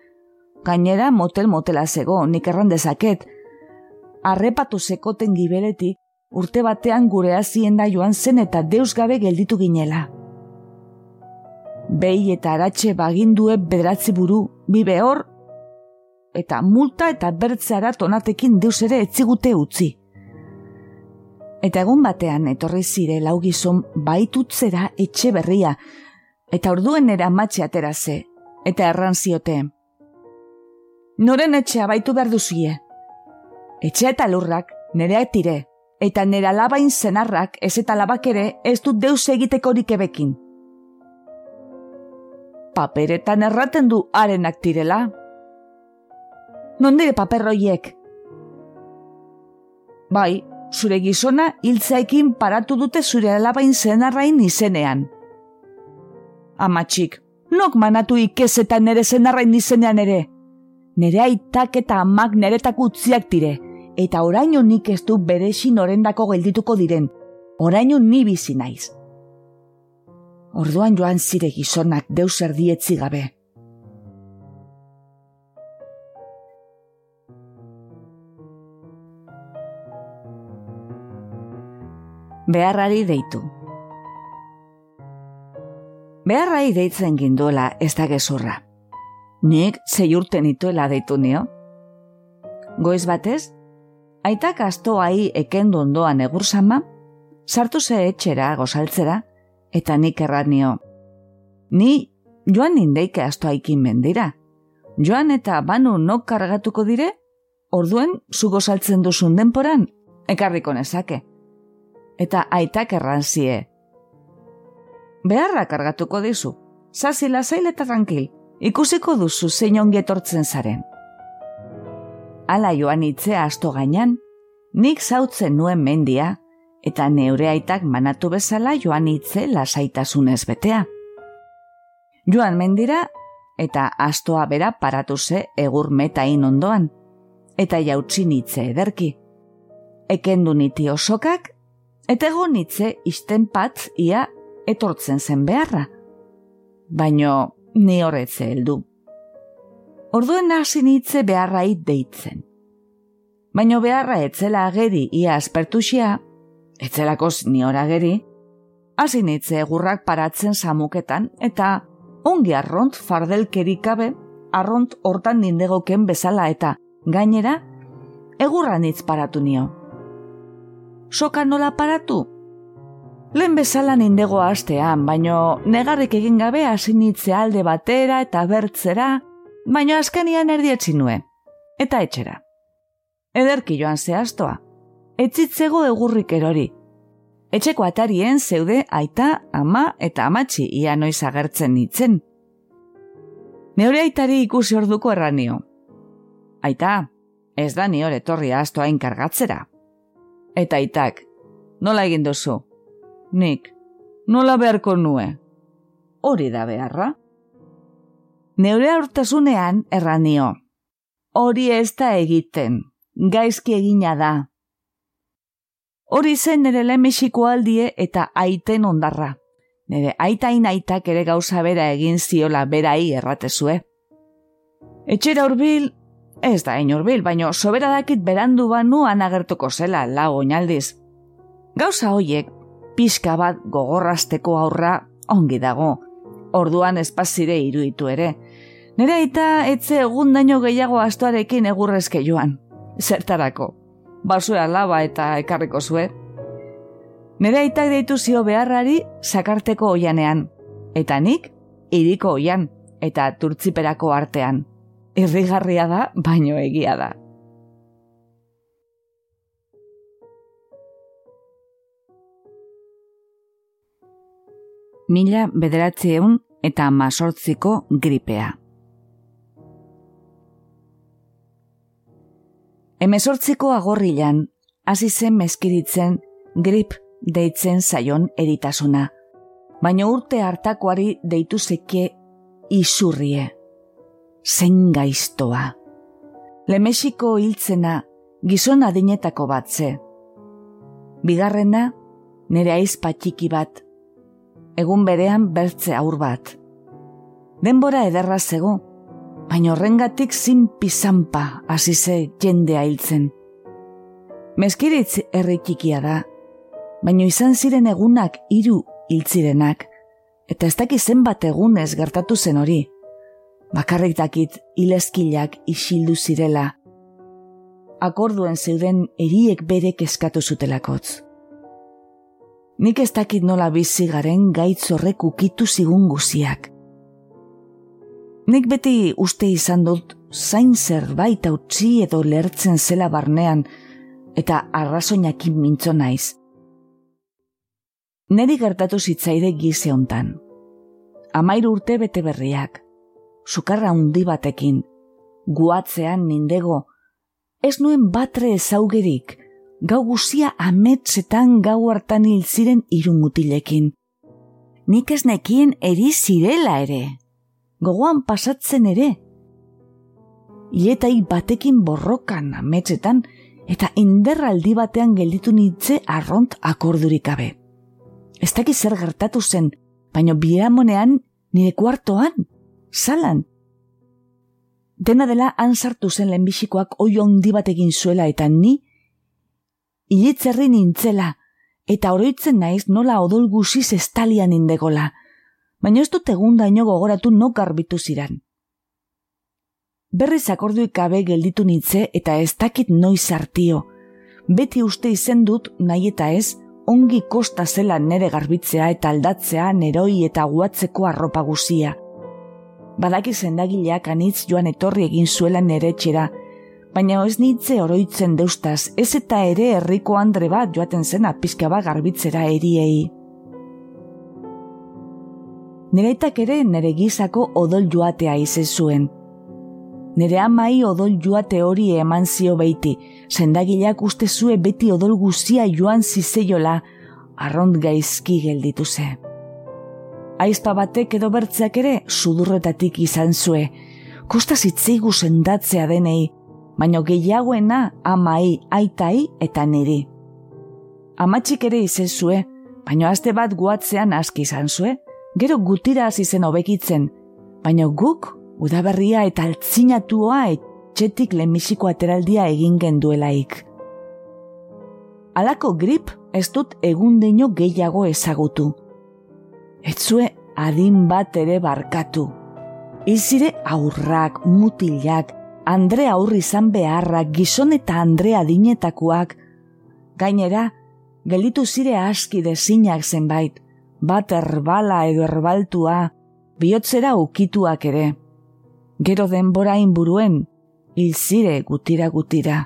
Gainera, motel motela zego, nik errandezaket. Arrepatu zekoten gibeletik, urte batean gure hazien da joan zen eta deus gabe gelditu ginela. Behi eta aratxe bagindue bederatzi buru, bibe hor, eta multa eta bertzara tonatekin deus ere etzigute utzi. Eta egun batean etorri zire laugizon baitutzera etxe berria, eta orduen era matxe atera ze, eta erran ziote. Noren etxea baitu behar duzie. Etxea eta lurrak nere tire, eta nera labain zenarrak ez eta labak ere ez dut deus egiteko ebekin. Paperetan erraten du arenak tirela. Nondire paperroiek? Bai, zure gizona hiltzaikin paratu dute zure alabain zenarrain izenean. Amatxik, nok manatu ikesetan nere zenarrain izenean ere? Nere aitak eta amak neretak utziak dire, eta oraino nik ez du bere orendako geldituko diren, oraino ni bizi naiz. Orduan joan zire gizonak deus erdietzi gabe. Beharrari deitu. Beharrai deitzen ginduela ez da gezurra. Nik zei urten ituela deitu nio. Goiz batez, aitak astoai ekendu ondoan egursama, sartu ze etxera gozaltzera, eta nik erranio. Ni joan nindeike astoaikin mendira. Joan eta banu nok kargatuko dire, orduen zu gozaltzen duzun denporan, ekarriko nezake. Eta aitak erranzie. Beharra kargatuko dizu, zazila zail eta tranquil, ikusiko duzu zein ongi etortzen zaren. Ala joan itzea asto gainan, nik zautzen nuen mendia, eta neure aitak manatu bezala joan itze lasaitasunez betea. Joan mendira, eta astoa bera paratu ze egur metain ondoan, eta jautsi nitze ederki. Ekendu niti osokak, eta egon nitze izten pat ia etortzen zen beharra. Baino ni horretze heldu. Orduen hasi nitze beharrait deitzen. Baino beharra etzela ageri ia aspertuxia, etzelakoz ni geri, hasi nitze egurrak paratzen samuketan eta ongi arront fardelkerikabe arront hortan nindegoken bezala eta gainera egurra nitz paratu nio. Soka nola paratu? Lehen bezala nindego astean, baino negarrik egin gabe hasi nitze alde batera eta bertzera, baino azkenian erdietzi nue. Eta etxera. Ederki joan zehaztoa etzitzego egurrik erori. Etxeko atarien zeude aita, ama eta amatxi ia noiz agertzen nitzen. Neure aitari ikusi orduko erranio. Aita, ez da ni hor etorri astoa inkargatzera. Eta aitak, nola egin duzu? Nik, nola beharko nue? Hori da beharra? Neure aurtasunean erranio. Hori ez da egiten, gaizki egina da, Hori zen nire lemexiko aldie eta aiten ondarra. Nire aitain aitak ere gauza bera egin ziola berai erratezue. Etxera urbil, ez da hain urbil, baino sobera dakit berandu banu anagertuko zela lau oinaldiz. Gauza hoiek, pixka bat gogorrasteko aurra ongi dago, orduan espazire iruditu ere. Nire aita etze egun daño gehiago astuarekin egurrezke joan. Zertarako, basura laba eta ekarriko zue. Nere aitak deitu zio beharrari sakarteko oianean, eta nik iriko oian eta turtziperako artean. Irrigarria da, baino egia da. Mila bederatzieun eta masortziko gripea. Hemezortziko agorrilan, hasi zen meskiritzen grip deitzen zaion eritasuna. Baina urte hartakoari deitu zeke isurrie. Zen gaiztoa. Lemexiko hiltzena gizon adinetako batze. Bigarrena, nire aizpatxiki bat. Egun berean bertze aur bat. Denbora ederra zego, baina horrengatik zin pizanpa hasi ze jendea hiltzen. Meskiritz errikikia da, baina izan ziren egunak hiru hiltzirenak, eta ez dakiz zenbat egunez gertatu zen hori. Bakarrik dakit ileskilak isildu zirela, akorduen zeuden eriek berek eskatu zutelakotz. Nik ez dakit nola bizi garen gaitz horrek ukitu zigun guziak. Nik beti uste izan dut zain zerbait utzi edo lertzen zela barnean eta arrazoinakin mintzo naiz. Neri gertatu zitzaide gize hontan. Amairu urte bete berriak, sukarra undi batekin, guatzean nindego, ez nuen batre ezaugerik, gau guzia ametzetan gau hartan hil ziren irumutilekin. Nik ez nekien eri zirela ere gogoan pasatzen ere. Ietai batekin borrokan ametsetan eta inderraldi batean gelditu nitze arront akordurikabe. Ez daki zer gertatu zen, baino biramonean nire kuartoan, salan. Dena dela han sartu zen lehenbixikoak oi ondi bat egin zuela eta ni, ilitzerri nintzela, eta oroitzen naiz nola odol guziz estalian indegola, baina ez dut egun daino gogoratu no garbitu ziran. Berriz akorduik gabe gelditu nintze eta ez dakit noiz hartio. Beti uste izen dut nahi eta ez, ongi kosta zela nere garbitzea eta aldatzea neroi eta guatzeko arropa guzia. Badaki zendagileak anitz joan etorri egin zuela nere txera, baina ez nitze oroitzen deustaz, ez eta ere herriko andre bat joaten zena pizka bat garbitzera eriei. Nereitak ere nere gizako odol joatea izen zuen. Nere amai odol joate hori eman zio beiti, zendagileak uste zue beti odol guzia joan zizeiola, arrond gaizki gelditu ze. Aizpa batek edo bertzeak ere sudurretatik izan zue, kosta zitzeigu sendatzea denei, baino gehiagoena amai, aitai eta niri. Amatxik ere izen zue, baino azte bat guatzean aski izan zue, gero gutira hasi zen hobekitzen, baino guk udaberria eta altzinatua etxetik lemisiko ateraldia egin genduelaik. Alako grip ez dut egun deino gehiago ezagutu. Etzue adin bat ere barkatu. Izire aurrak, mutilak, Andre aurri izan beharra gizon eta Andre adinetakoak. Gainera, gelitu zire aski dezinak zenbait, bat erbala edo erbaltua, bihotzera ukituak ere. Gero denbora inburuen, hilzire gutira gutira.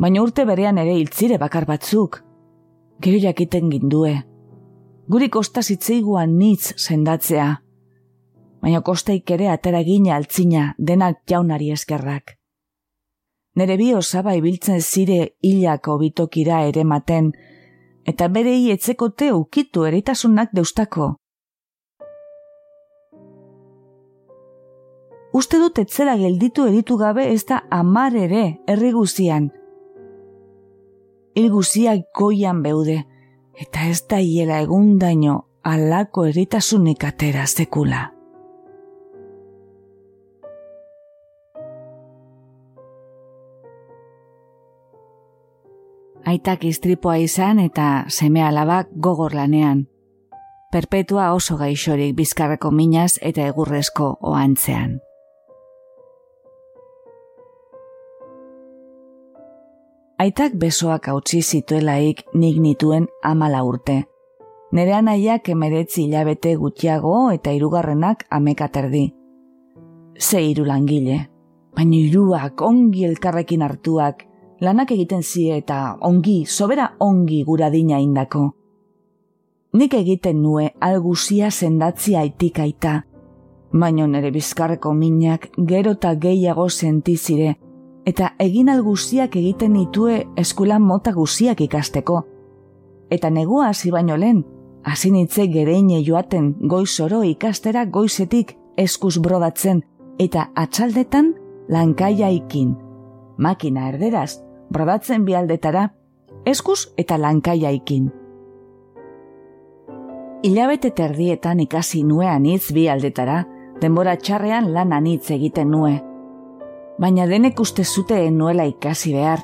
Baina urte berean ere hiltzire bakar batzuk. Gero jakiten gindue. Guri kosta zitzeiguan nitz sendatzea baina kosteik ere atera gine altzina denak jaunari eskerrak. Nere bi osaba ibiltzen zire hilako bitokira ere maten, eta bere etzekote ukitu eritasunak deustako. Uste dut etzera gelditu eritu gabe ez da amar ere herri guzian. Hil guziak goian beude, eta ez da hiela egundaino alako eritasunik atera sekula. Aitak istripoa izan eta seme alabak gogor lanean. Perpetua oso gaixorik bizkarreko minaz eta egurrezko oantzean. Aitak besoak hautsi zituelaik nik nituen amala urte. Nere anaiak emeretzi hilabete gutxiago eta hirugarrenak amekaterdi. Ze hiru langile, baina hiruak ongi elkarrekin hartuak, lanak egiten zie eta ongi, sobera ongi gura dina indako. Nik egiten nue alguzia sendatzi aitik aita, baino nere bizkarreko minak gero eta gehiago sentizire, eta egin alguziak egiten nitue eskulan mota guziak ikasteko. Eta negua hasi baino lehen, hasi nitze gereine joaten goizoro ikastera goizetik eskuz brodatzen, eta atxaldetan lankaia ikin. Makina erderaz, brodatzen bialdetara, eskuz eta lankaiaikin. Ilabete terdietan ikasi nuean hitz bi aldetara, denbora txarrean lan anitz egiten nue. Baina denek uste zuteen nuela ikasi behar.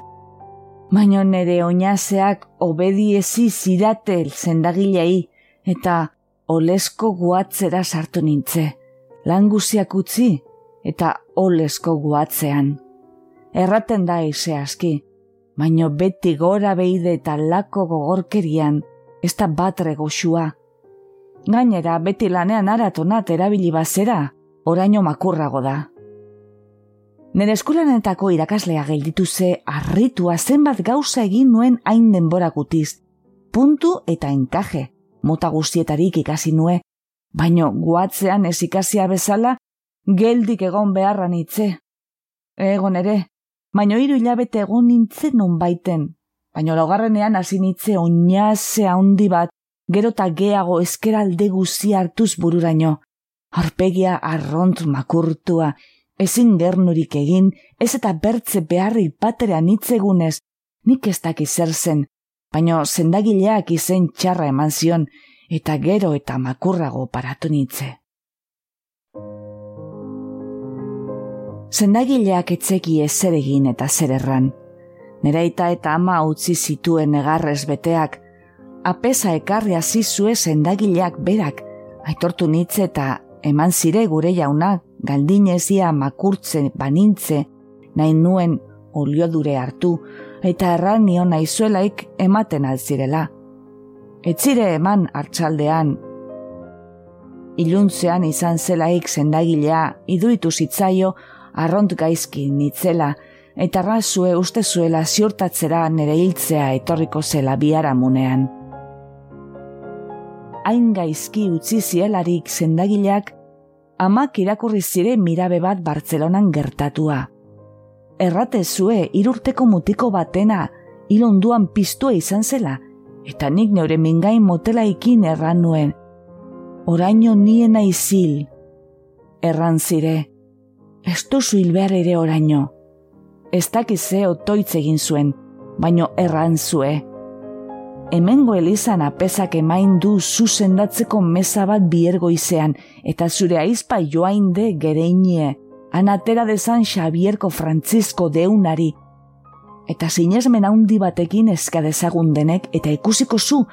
Baina nere oinazeak obediezi zidatel zendagilei eta olesko guatzera sartu nintze. Languziak utzi eta olesko guatzean. Erraten da ise aski, baino beti gora beide eta lako gogorkerian, ez da batre goxua. Gainera, beti lanean aratonat erabili bazera, oraino makurrago da. Nere eskulanetako irakaslea gelditu ze arritua zenbat gauza egin nuen hain denbora gutiz. Puntu eta enkaje, mota guztietarik ikasi nue, baino guatzean ez ikasia bezala, geldik egon beharran itze. Egon ere, baino hiru hilabete egon nintzen non baiten. Baino laugarrenean hasi nitze oinazea handi bat, gero eta geago eskeralde guzi hartuz bururaino. Arpegia arront makurtua, ezin gernurik egin, ez eta bertze beharri baterean hitzegunez, nik ez daki zer zen, baino zendagileak izen txarra eman zion, eta gero eta makurrago paratu nitze. Zendagileak etzeki ezer egin eta zer erran. Nereita eta ama utzi zituen egarrez beteak, apesa ekarri azizue zendagileak berak, aitortu nitze eta eman zire gure jauna galdinezia makurtze banintze, nahi nuen oliodure hartu, eta erran nio naizuelaik ematen alzirela. Etzire eman hartxaldean, iluntzean izan zelaik zendagilea iduitu zitzaio arront gaizki nitzela, eta razue uste zuela ziurtatzera nere hiltzea etorriko zela munean. Hain gaizki utzi zielarik zendagileak, amak irakurri zire mirabe bat Bartzelonan gertatua. Errate zue irurteko mutiko batena ilonduan piztua izan zela, eta nik neure mingain motela ikin erran nuen. Oraino niena izil. Erran zire, ez duzu hilbear ere oraino. Ez dakize otoitz egin zuen, baino erran zue. Hemengo elizan apesak emain du zuzendatzeko meza bat biergo izean, eta zure aizpa joainde gereinie, anatera dezan Xabierko Francisco deunari, eta sinesmen handi batekin eska dezagun denek eta ikusiko zu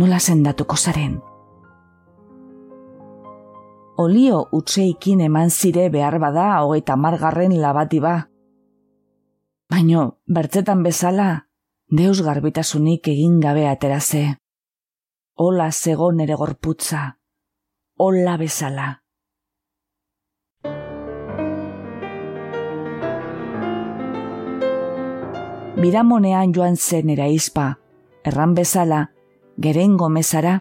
nola sendatuko zaren olio utzeikin eman zire behar bada hogeita margarren labati ba. Baino, bertzetan bezala, deus garbitasunik egin gabe ateraze. Ola zego nere gorputza, ola bezala. Biramonean joan zen eraizpa, erran bezala, gerengo mesara,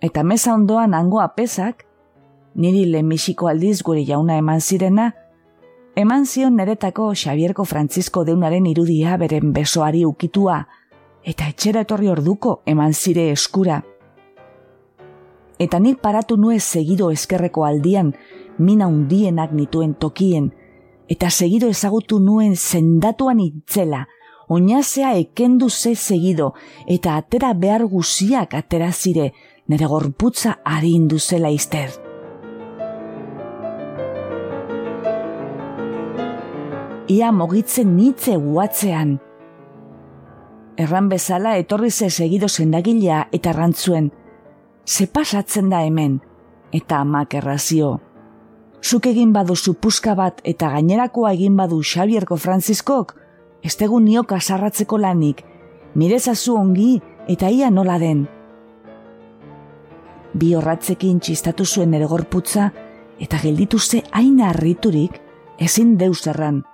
eta mesa ondoan hango apesak, niri lehenbiziko aldiz gure jauna eman zirena, eman zion neretako Xabierko Francisco deunaren irudia beren besoari ukitua, eta etxera etorri orduko eman zire eskura. Eta nik paratu nue segido eskerreko aldian, mina undienak nituen tokien, eta segido ezagutu nuen zendatuan itzela, oinazea ekendu ze segido, eta atera behar guziak atera zire, nere gorputza ari induzela izter. Ia mogitzen nitze guatzean. Erran bezala etorri ze segido zendagilea eta rantzuen, ze pasatzen da hemen, eta amak errazio. Zuk egin badu puska bat eta gainerakoa egin badu Xabierko Franziskok, ez tegu nioka sarratzeko lanik, mirezazu ongi eta ia nola den. Bi horratzekin txistatu zuen ere gorputza eta gelditu ze aina harriturik ezin deus erran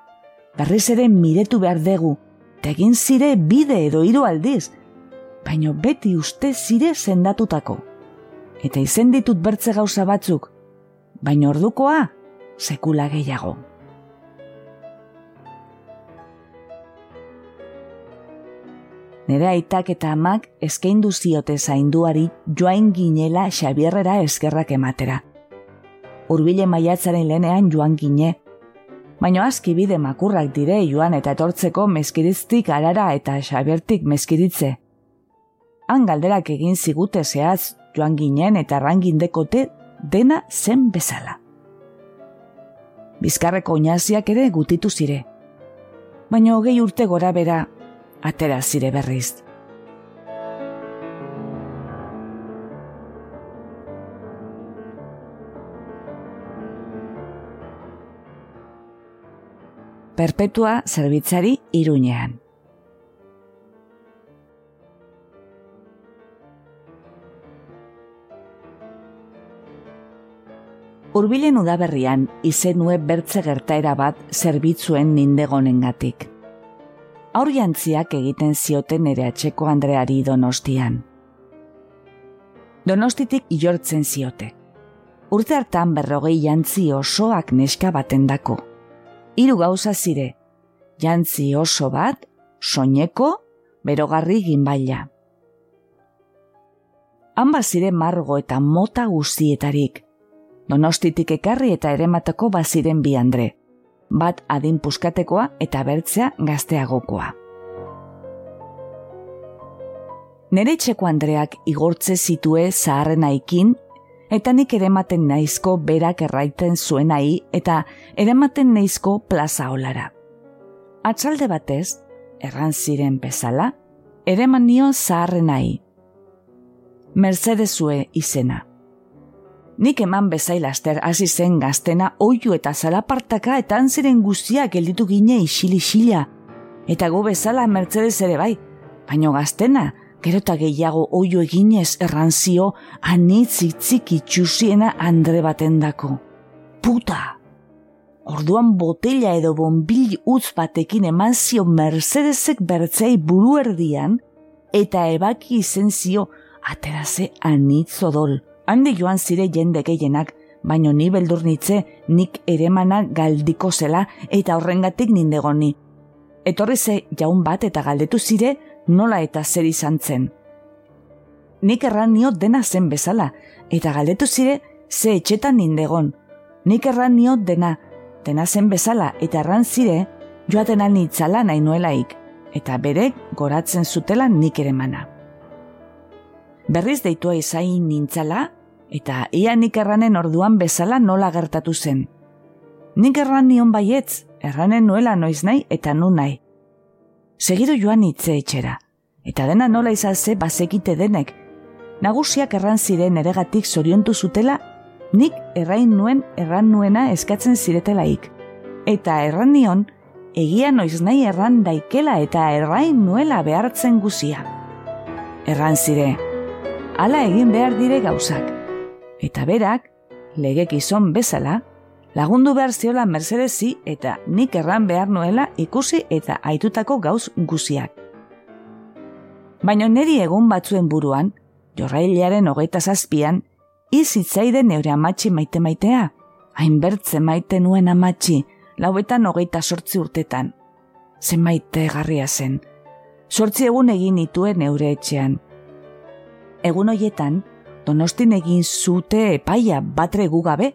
berriz ere miretu behar dugu, eta egin zire bide edo hiru aldiz, baino beti uste zire zendatutako. Eta izen ditut bertze gauza batzuk, baino ordukoa sekula gehiago. Nere aitak eta amak eskaindu ziote zainduari joain ginela Xabierrera eskerrak ematera. Urbile maiatzaren lehenean joan gine, baino aski bide makurrak dire joan eta etortzeko meskiriztik arara eta xabertik meskiritze. Han galderak egin zigute zehaz joan ginen eta rangin dekote dena zen bezala. Bizkarreko oinaziak ere gutitu zire. Baina hogei urte gora bera, atera zire berriz. Perpetua zerbitzari iruñean. Urbilen udaberrian izenue bertze gertaera bat zerbitzuen nindegonen gatik. Aur jantziak egiten zioten ere atxeko Andreari donostian. Donostitik jortzen ziote. Urte hartan berrogei jantzi osoak neska baten dako hiru gauza zire, jantzi oso bat, soineko, berogarri ginbaila. Hanba zire margo eta mota guztietarik, donostitik ekarri eta erematako baziren bi andre, bat adin puskatekoa eta bertzea gazteagokoa. Nere txeko Andreak igortze zitue zaharren aikin, eta nik erematen naizko berak erraiten zuenai eta erematen naizko plaza olara. Atxalde batez, erran ziren bezala, ereman nio zaharrenai. Mercedesue izena. Nik eman bezailaster hasi zen gaztena oiu eta zalapartaka eta anziren guztiak gelditu gine isili-xila. Eta go bezala Mercedes ere bai, baino gaztena, gero eta gehiago oio eginez erranzio anitz itzik itxusiena andre baten dako. Puta! Orduan botella edo bonbil utz batekin eman zio Mercedesek bertzei buru erdian, eta ebaki izen zio ateraze anitz odol. Handi joan zire jende gehienak, baino ni beldurnitze nik eremana galdiko zela eta horrengatik nindegoni. Etorri ze jaun bat eta galdetu zire nola eta zer izan zen. Nik erran nio dena zen bezala, eta galdetu zire ze etxetan nindegon. Nik erran nio dena, dena zen bezala, eta erran zire joaten anitzala nahi nuelaik, eta berek goratzen zutela nik ere mana. Berriz deitua izain nintzala, eta ia nik erranen orduan bezala nola gertatu zen. Nik erran nion baietz, erranen nuela noiz nahi eta nu nahi. Segido joan hitze etxera, eta dena nola izalze bazekite denek. Nagusiak erran ziren eregatik zoriontu zutela, nik errain nuen erran nuena eskatzen ziretelaik. Eta erran nion, egia noiz nahi erran daikela eta errain nuela behartzen guzia. Erran zire, hala egin behar dire gauzak. Eta berak, legek izon bezala, lagundu behar ziola Mercedesi eta nik erran behar nuela ikusi eta aitutako gauz guziak. Baina neri egun batzuen buruan, jorrailearen hogeita zazpian, izitzaiden neure amatxi maite maitea, hainbertze maite nuen amatxi, lauetan hogeita sortzi urtetan. Zen maite garria zen. Sortzi egun egin nituen neure etxean. Egun hoietan, donostin egin zute epaia batre gugabe,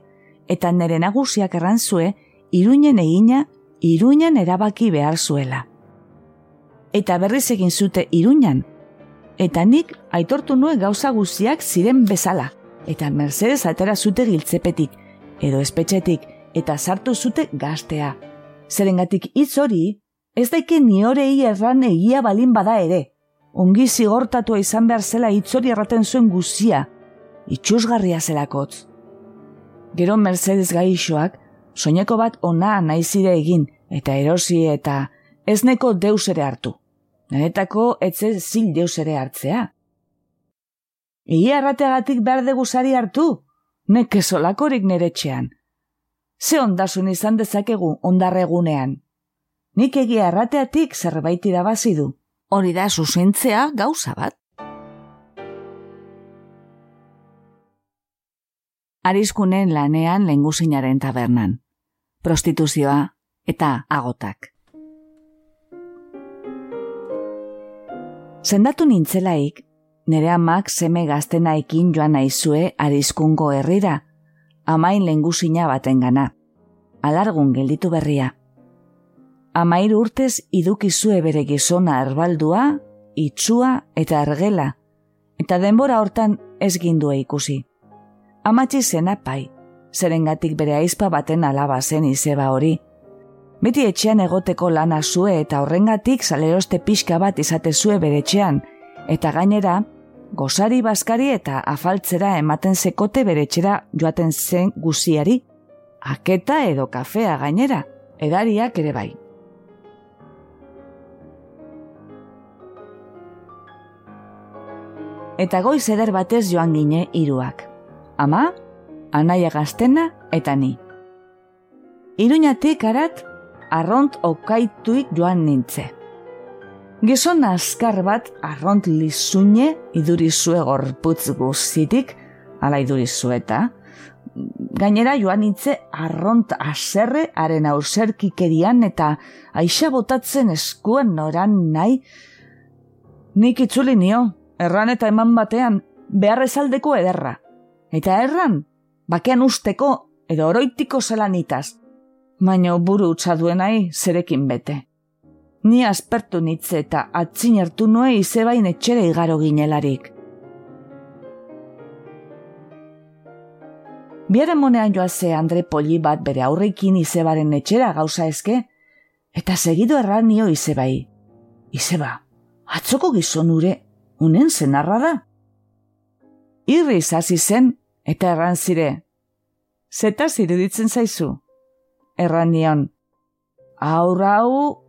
eta nere nagusiak errantzue, iruinen egina, iruinen erabaki behar zuela. Eta berriz egin zute iruinan, eta nik aitortu nuen gauza guztiak ziren bezala, eta Mercedes atera zute giltzepetik, edo espetxetik, eta sartu zute gaztea. Zerengatik hitz hori, ez daike ni horei erran egia balin bada ere. Ongi zigortatua izan behar zela hitz hori erraten zuen guzia, itxusgarria zelakotz. Gero Mercedes gaixoak, soineko bat ona naizire egin, eta erosi eta ez neko deus ere hartu. Nenetako etze zil deus ere hartzea. Ia errateagatik behar degusari hartu, neke solakorik nere txean. Ze ondasun izan dezakegu ondarregunean. Nik egia errateatik zerbait irabazi du. Hori da zuzentzea gauza bat. Arizkunen lanean lenguzinaren tabernan. Prostituzioa eta agotak. Zendatu nintzelaik, nire amak seme gaztenaikin joan naizue arizkungo herrira, amain lenguzina baten gana. Alargun gelditu berria. Amair urtez idukizue bere gizona erbaldua, itxua eta ergela, eta denbora hortan ez gindue ikusi amatxi zena pai, zerengatik bere aizpa baten alaba zen izeba hori. Beti etxean egoteko lana zue eta horrengatik saleroste pixka bat izate zue bere etxean, eta gainera, gozari baskari eta afaltzera ematen sekote bere etxera joaten zen guziari, aketa edo kafea gainera, edariak ere bai. Eta goiz eder batez joan gine hiruak ama, anaia gaztena eta ni. Iruñatik arat, arront okaituik joan nintze. Gizon askar bat arront lizune idurizue gorputz guztitik, ala idurizue eta, gainera joan nintze arront aserre haren auserkikerian eta aixa botatzen eskuen noran nahi, nik itzuli nio, erran eta eman batean, beharrezaldeko ederra. Eta erran, bakean usteko edo oroitiko zelanitaz, baino buru utza duenai zerekin bete. Ni aspertu nitze eta atzinertu noe izebain etxere igaro ginelarik. Biaren monean joaze Andre Poli bat bere aurreikin izebaren etxera gauza eske, eta segido erran nio izebai. Izeba, atzoko gizon ure, unen zenarra da? Irri izazi zen, eta erran zire. Zeta ziruditzen zaizu? Erran nion. Aurra hau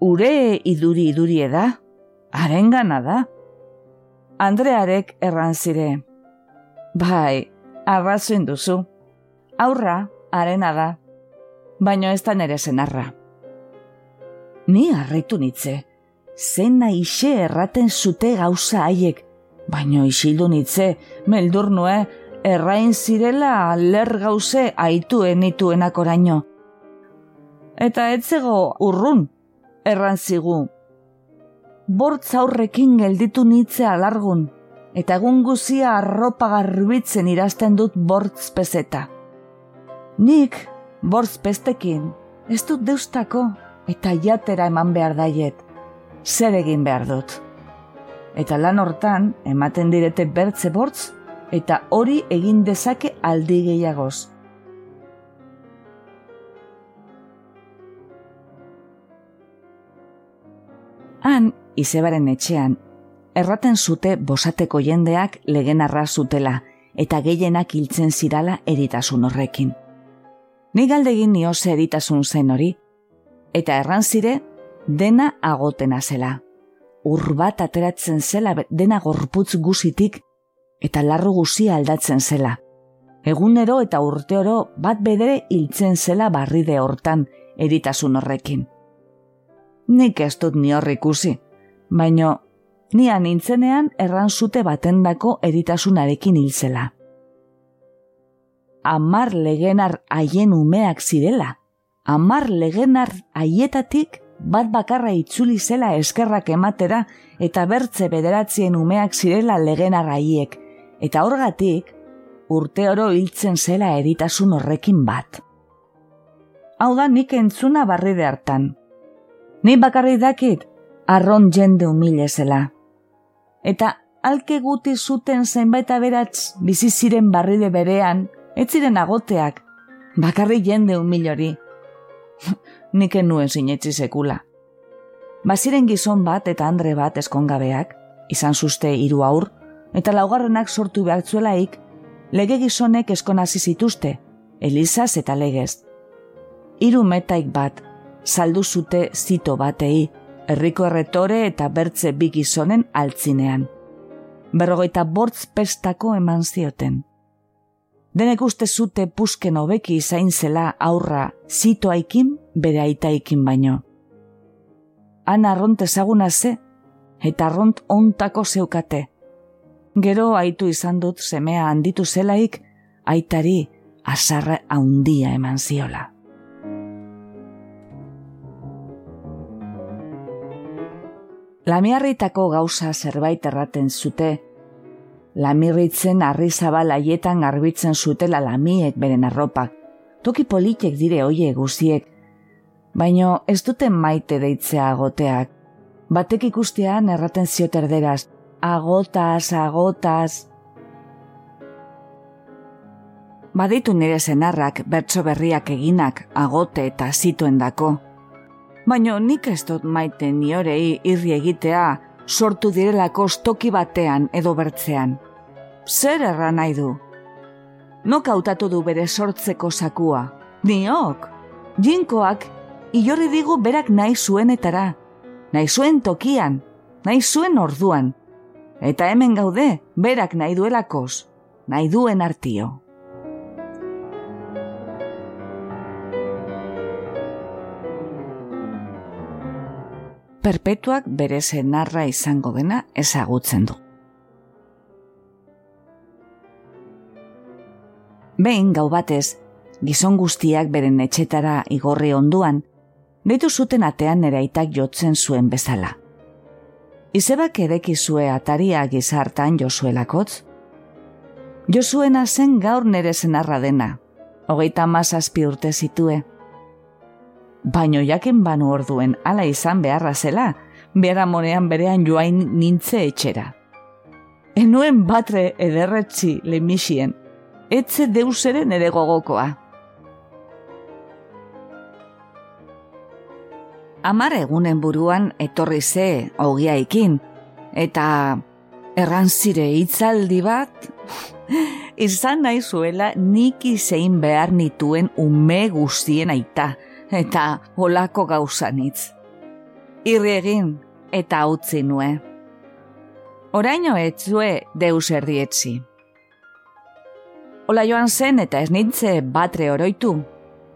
ure iduri iduri eda, haren gana da. Andrearek erran zire. Bai, arrazoin duzu. Aurra, arena da. Baino ez da nere zenarra. Ni harritu nitze. Zena ise erraten zute gauza haiek. Baino isildu nitze, meldur nue, errain zirela ler gauze aituen nituenak oraino. Eta etzego urrun, erran zigu. Bortz aurrekin gelditu nitze alargun, eta egun guzia arropa garbitzen irazten dut bortz pezeta. Nik, bortz pestekin, ez dut deustako, eta jatera eman behar daiet, zer egin behar dut. Eta lan hortan, ematen direte bertze bortz, eta hori egin dezake aldi gehiagoz. Han, izebaren etxean, erraten zute bosateko jendeak legen arra zutela eta gehienak hiltzen zirala eritasun horrekin. Ni galdegin nioze eritasun zen hori, eta erran zire dena agotena zela. Urbat ateratzen zela dena gorputz guzitik eta larru guzia aldatzen zela. Egunero eta urteoro bat bedere hiltzen zela barride hortan eritasun horrekin nik ez dut ni hor ikusi, baino nia nintzenean erran zute batendako eritasunarekin hilzela. Amar legenar haien umeak zirela, amar legenar haietatik bat bakarra itzuli zela eskerrak ematera eta bertze bederatzien umeak zirela legenar haiek, eta horgatik urte oro hiltzen zela eritasun horrekin bat. Hau da nik entzuna barride hartan, Ni bakarri dakit, arron jende humile zela. Eta alke guti zuten zenbait aberatz bizi ziren barride berean, ez ziren agoteak, bakarri jende humilori. Nik nuen sinetzi sekula. Baziren gizon bat eta andre bat eskongabeak, izan zuzte hiru aur, eta laugarrenak sortu behartzuelaik, lege gizonek eskonazi zituzte, Elizaz eta legez. Hiru metaik bat, saldu zute zito batei, herriko erretore eta bertze bigizonen altzinean. Berrogeita bortz pestako eman zioten. Denek uste zute pusken hobeki izain zela aurra zitoaikin bere aitaikin baino. Han arront ezaguna ze, eta arront ontako zeukate. Gero aitu izan dut semea handitu zelaik, aitari azarra haundia eman ziola. Lamiarritako gauza zerbait erraten zute. Lamirritzen arri zabal haietan garbitzen zutela lamiek beren arropak. Toki politek dire oie guziek. Baino ez duten maite deitzea agoteak. Batek ikustean erraten zioterderaz. Agotaz, agotaz. Baditu nire zenarrak bertso berriak eginak agote eta zituen dako baino nik ez dut maite niorei irri egitea sortu direlako stoki batean edo bertzean. Zer erra nahi du? Nok hautatu du bere sortzeko sakua? Niok? Jinkoak, iorri digu berak nahi zuenetara, nahi zuen tokian, nahi zuen orduan. Eta hemen gaude, berak nahi duelakoz, nahi duen artio. perpetuak bere zenarra izango dena ezagutzen du. Behin gau batez, gizon guztiak beren etxetara igorri onduan, deitu zuten atean eraitak jotzen zuen bezala. Izebak erekizue ataria gizartan jozuelakotz? Josuena zen gaur nere zenarra dena, hogeita mazazpi urte zitue. baino jaken banu orduen ala izan beharra zela, bera monean berean joain nintze etxera. Enuen batre ederretzi lemisien, etze deuseren ere gogokoa. Amar egunen buruan etorri ze ogiaikin, eta erranzire hitzaldi bat, izan nahi zuela nik zein behar nituen ume guztien aita, eta holako gauzanitz. Irri egin, eta utzi nue. Oraino etzue deus erdietzi. Ola joan zen eta ez nintze batre oroitu.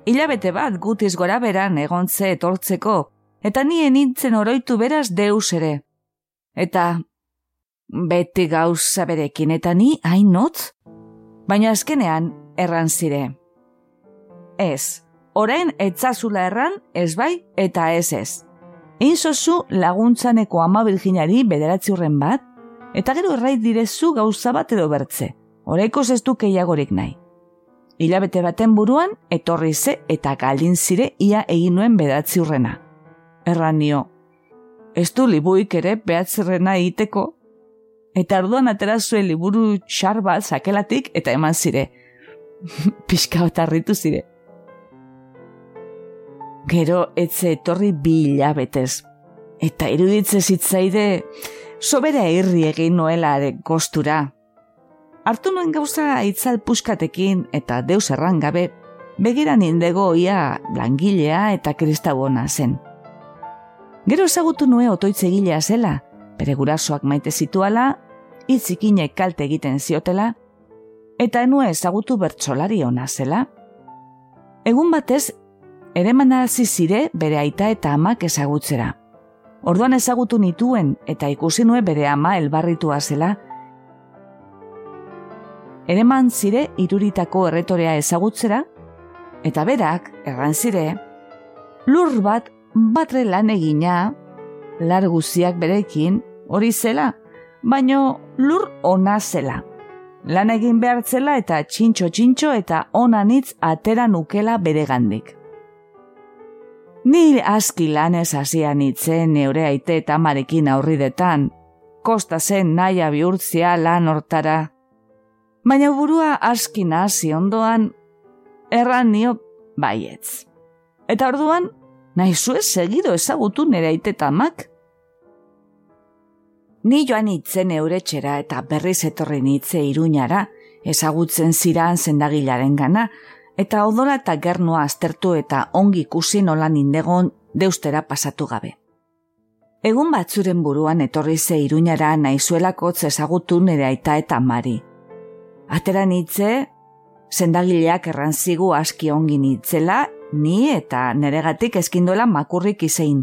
Ilabete bat gutiz gora beran egontze etortzeko, eta nien nintzen oroitu beraz deus ere. Eta beti gauza berekin eta ni hain notz? Baina azkenean erran zire. Ez, orain etzazula erran ez bai eta ez ez. Einzozu laguntzaneko ama bilginari bederatzi bat, eta gero errait direzu gauza bat edo bertze, oraiko zestu keiagorik nahi. Ilabete baten buruan, etorri ze eta galdin zire ia egin nuen bedatzi urrena. Erran nio, ez du libuik ere behatzerrena egiteko, eta arduan atera zuen liburu xar bat sakelatik eta eman zire. Piska bat arritu zire. Gero etze etorri bi hilabetez. Eta iruditze zitzaide, sobera irri egin noela gostura. Artu nuen gauza itzal puskatekin eta deus erran gabe, begiran indego ia langilea eta kristabona zen. Gero ezagutu nue otoitze gilea zela, bere gurasoak maite zituala, itzikine kalte egiten ziotela, eta enue ezagutu bertsolari ona zela. Egun batez ere manarazi zire bere aita eta amak ezagutzera. Orduan ezagutu nituen eta ikusi nue bere ama elbarritua zela. Ereman zire iruritako erretorea ezagutzera, eta berak, erran zire, lur bat batre lan egina, lar guziak berekin, hori zela, baino lur ona zela. Lan egin behartzela eta txintxo-txintxo eta onanitz atera nukela bere gandik. Ni aski lanez hasian itzen neure aite eta marekin aurridetan, kosta zen naia bihurtzia lan hortara. Baina burua aski nazi ondoan, erran nio baietz. Eta orduan, nahi zuez segido ezagutu nire aite mak? Ni joan itzen euretxera eta berriz etorri nitze iruñara, ezagutzen ziran zendagilaren gana, eta odora eta gernua aztertu eta ongi ikusi nolan indegon deustera pasatu gabe. Egun batzuren buruan etorri ze iruñara naizuelako ezagutu nire aita eta mari. Atera nitze, zendagileak errantzigu aski ongi nitzela, ni eta neregatik eskindola makurrik izein,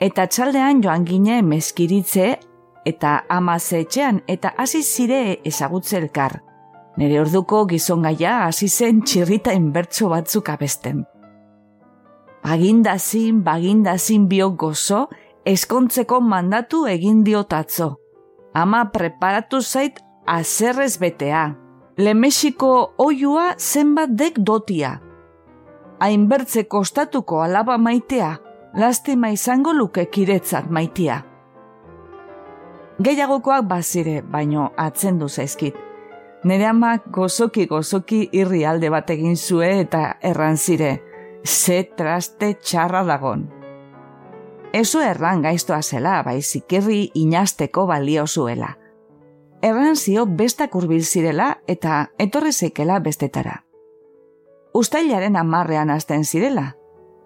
eta txaldean joan gine mezkiritze eta amaze etxean eta hasi zire ezagutze elkar. Nere orduko gizon gaia hasi zen txirrita inbertso batzuk abesten. Bagindazin, bagindazin bio gozo, eskontzeko mandatu egin diotatzo. Ama preparatu zait azerrez betea. Lemexiko oiua zenbat dek dotia. Hainbertze kostatuko alaba maitea, lastima izango luke kiretzat maitea. Gehiagokoak bazire, baino atzendu zaizkit. Nere amak gozoki gozoki irri alde bat egin zue eta erran zire, ze traste txarra dagon. Ezo erran gaiztoa zela, baizik irri inazteko balio zuela. Erran zio bestak urbil zirela eta etorri zeikela bestetara. Uztailaren amarrean azten zirela,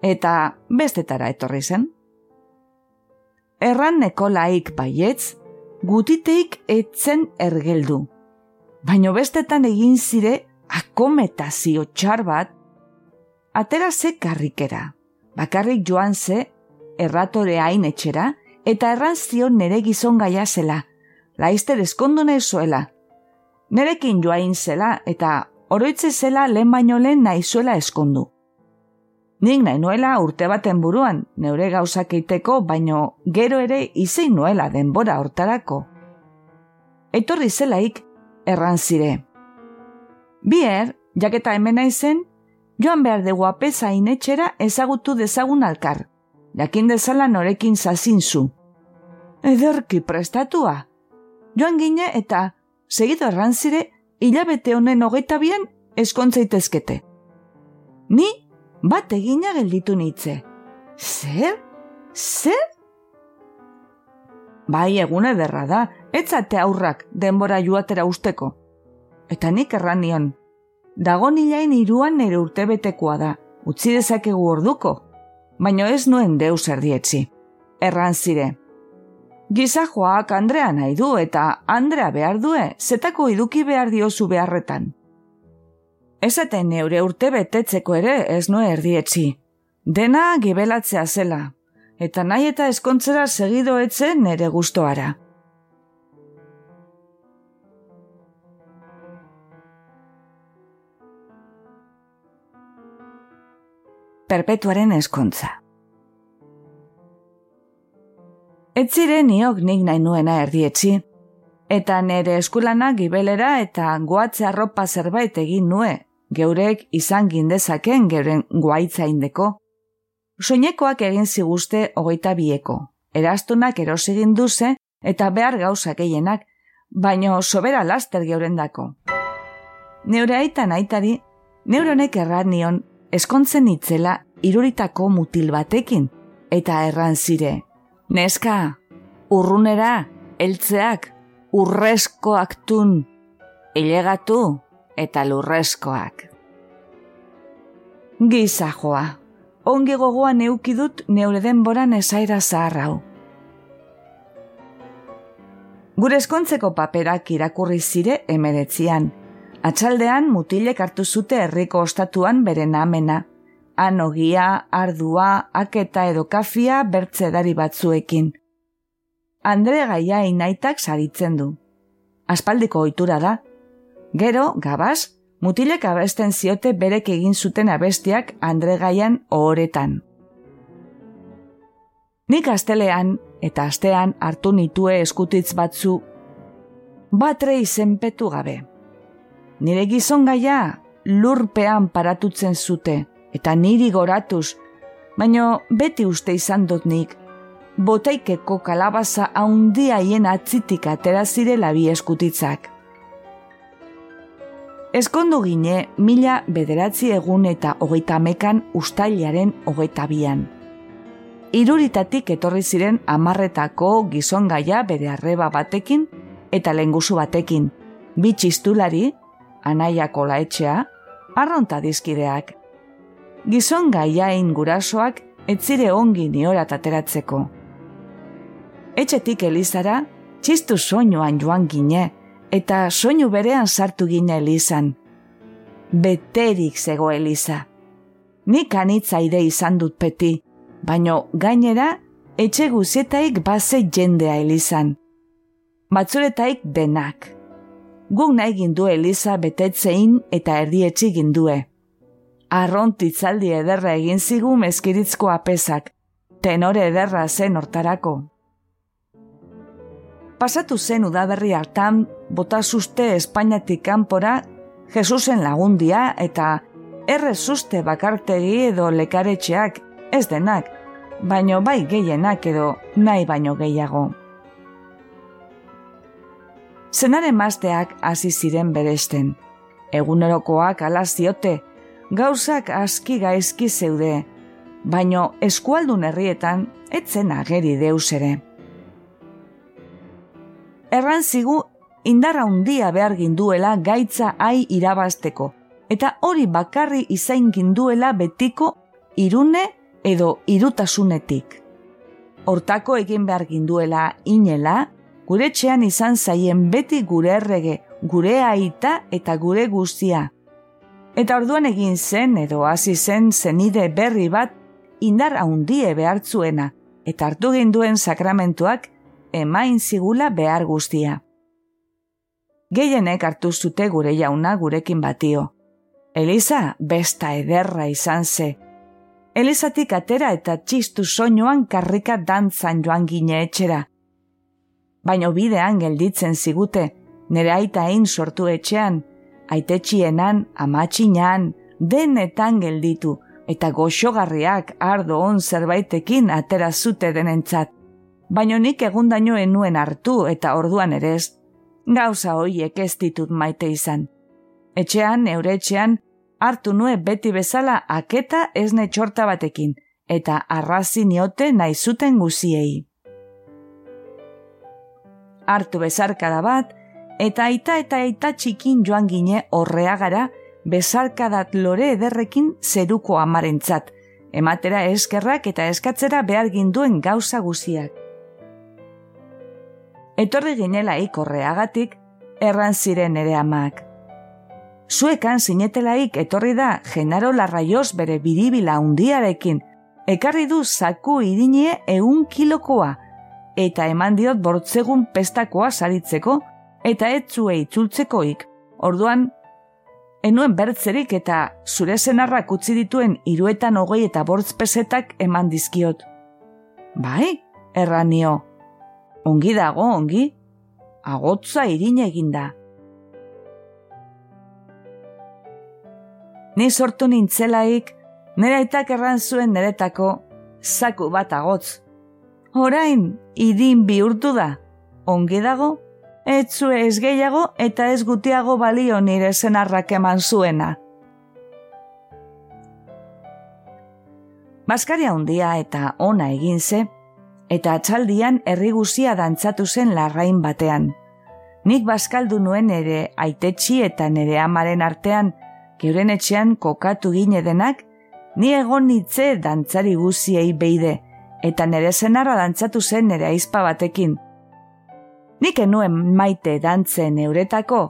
eta bestetara etorri zen. Erran neko laik baietz, gutiteik etzen ergeldu baino bestetan egin zire akometazio txar bat, atera ze karrikera, bakarrik joan ze erratore hain etxera, eta errantzio nere gizon gaia zela, laizte deskondune zuela. Nerekin joain zela eta oroitze zela lehen baino lehen nahizuela eskondu. Nik nahi nuela urte baten buruan, neure gauzak eiteko, baino gero ere izein nuela denbora hortarako. Etorri zelaik, erran zire. Bier, jaketa hemen naizen, joan behar dugu apesa inetxera ezagutu dezagun alkar, jakin dezala norekin zazin zu. Ederki prestatua. Joan gine eta, segido errantzire, hilabete honen hogeita bien eskontzaitezkete. Ni, bat egina gelditu nitze. Zer? Zer? Bai, egune derra da, etzate aurrak denbora joatera usteko. Eta nik erran nion, dago nilain iruan nire urtebetekoa da, utzi dezakegu orduko, baino ez nuen deus erdietzi. Erran zire. Giza joak Andrea nahi du eta Andrea behar due, zetako iduki behar diozu beharretan. Ezaten neure urte betetzeko ere ez nue erdietzi. Dena gibelatzea zela, eta nahi eta eskontzera segido etzen nere gustoara. perpetuaren eskontza. Ez ziren niok nik nahi nuena erdietzi, eta nere eskulana gibelera eta goatze arropa zerbait egin nue, geurek izan gindezaken geuren guaitza indeko. Soinekoak egin ziguzte hogeita bieko, erastunak erosigin duze eta behar gauzak gehienak, baino sobera laster geurendako. Neure aitan aitari, neuronek erran nion eskontzen itzela iruritako mutil batekin, eta erran zire. Neska, urrunera, eltzeak, urrezkoak tun, ilegatu eta lurrezkoak. Giza joa, ongi gogoan neukidut neure denboran esaira zaharrau. Gure eskontzeko paperak irakurri zire emeretzian, Atxaldean mutilek hartu zute herriko ostatuan bere Anogia, ardua, aketa edo kafia bertze dari batzuekin. Andre gaia inaitak saritzen du. Aspaldiko ohitura da. Gero, gabaz, mutilek abesten ziote berek egin zuten abestiak Andre gaian ohoretan. Nik astelean eta astean hartu nitue eskutitz batzu batre izenpetu gabe nire gizon gaia lurpean paratutzen zute, eta niri goratuz, baino beti uste izan dut nik, botaikeko kalabaza haundia hien atzitik atera zirela bi eskutitzak. Eskondu gine mila bederatzi egun eta hogeita mekan ustailaren hogeita bian. Iruritatik etorri ziren amarretako gizon gaia bere arreba batekin eta lengusu batekin, bitxistulari anaiako laetxea, arronta dizkideak. Gizon gaiain gurasoak etzire ongi niorat ateratzeko. Etxetik elizara, txistu soinuan joan gine, eta soinu berean sartu gine elizan. Beterik zego eliza. Nik anitza ide izan dut peti, baino gainera, etxe guzietaik base jendea elizan. Batzuretaik denak guk nahi gindu Eliza betetzein eta erdietzi gindue. Arrontitzaldi ederra egin zigu mezkiritzko apesak, tenore ederra zen hortarako. Pasatu zen udaberri hartan, bota zuzte Espainiatik kanpora, Jesusen lagundia eta errezuste bakartegi edo lekaretxeak, ez denak, baino bai gehienak edo nahi baino gehiago zenaren mazteak hasi ziren beresten. Egunerokoak ala ziote, gauzak aski gaizki zeude, baino eskualdun herrietan etzen ageri deus ere. Erran zigu indarra handia behar ginduela gaitza ai irabasteko, eta hori bakarri izain ginduela betiko irune edo irutasunetik. Hortako egin behar ginduela inela, gure txean izan zaien beti gure errege, gure aita eta gure guztia. Eta orduan egin zen edo hasi zen zenide berri bat indar haundie behartzuena eta hartu ginduen sakramentuak emain zigula behar guztia. Gehienek hartu zute gure jauna gurekin batio. Eliza besta ederra izan ze. Elizatik atera eta txistu soinuan karrika dantzan joan gine etxera baino bidean gelditzen zigute, nire aita hain sortu etxean, aitetxienan, amatxinan, denetan gelditu, eta goxogarriak ardo on zerbaitekin atera zute denentzat. Baino nik egundaino enuen hartu eta orduan ere ez, gauza hoiek ez ditut maite izan. Etxean, neure etxean, hartu nue beti bezala aketa esne txorta batekin, eta arrazi niote nahi zuten guziei. Hartu bezarkada bat, eta aita eta aita txikin joan gine horreagara bezarkadat lore ederrekin zeruko amarentzat, ematera eskerrak eta eskatzera behar ginduen gauza guziak. Etorri ginela ikorreagatik, erran ziren ere amak. Zuekan zinetelaik etorri da Genaro Larraioz bere biribila undiarekin, ekarri du zaku irinie eun kilokoa, eta eman diot bortzegun pestakoa saritzeko, eta etzue itzultzekoik. Orduan, enuen bertzerik eta zure zenarrak utzi dituen iruetan hogei eta bortz pesetak eman dizkiot. Bai, erranio. Ongi dago, ongi. Agotza irin eginda. Ni sortu nintzelaik, nera itak erran zuen neretako, zaku bat agotz. Orain, idin bihurtu da, ongi dago, etzue ez gehiago eta ez gutiago balio nire zenarrak eman zuena. Baskaria handia eta ona egin ze, eta atxaldian errigusia dantzatu zen larrain batean. Nik baskaldu nuen ere aitetxi eta nere amaren artean, geuren etxean kokatu gine denak, ni egon nitze dantzari guziei beide, eta nere zenarra dantzatu zen nere aizpa batekin, Nik enuen maite dantzen euretako,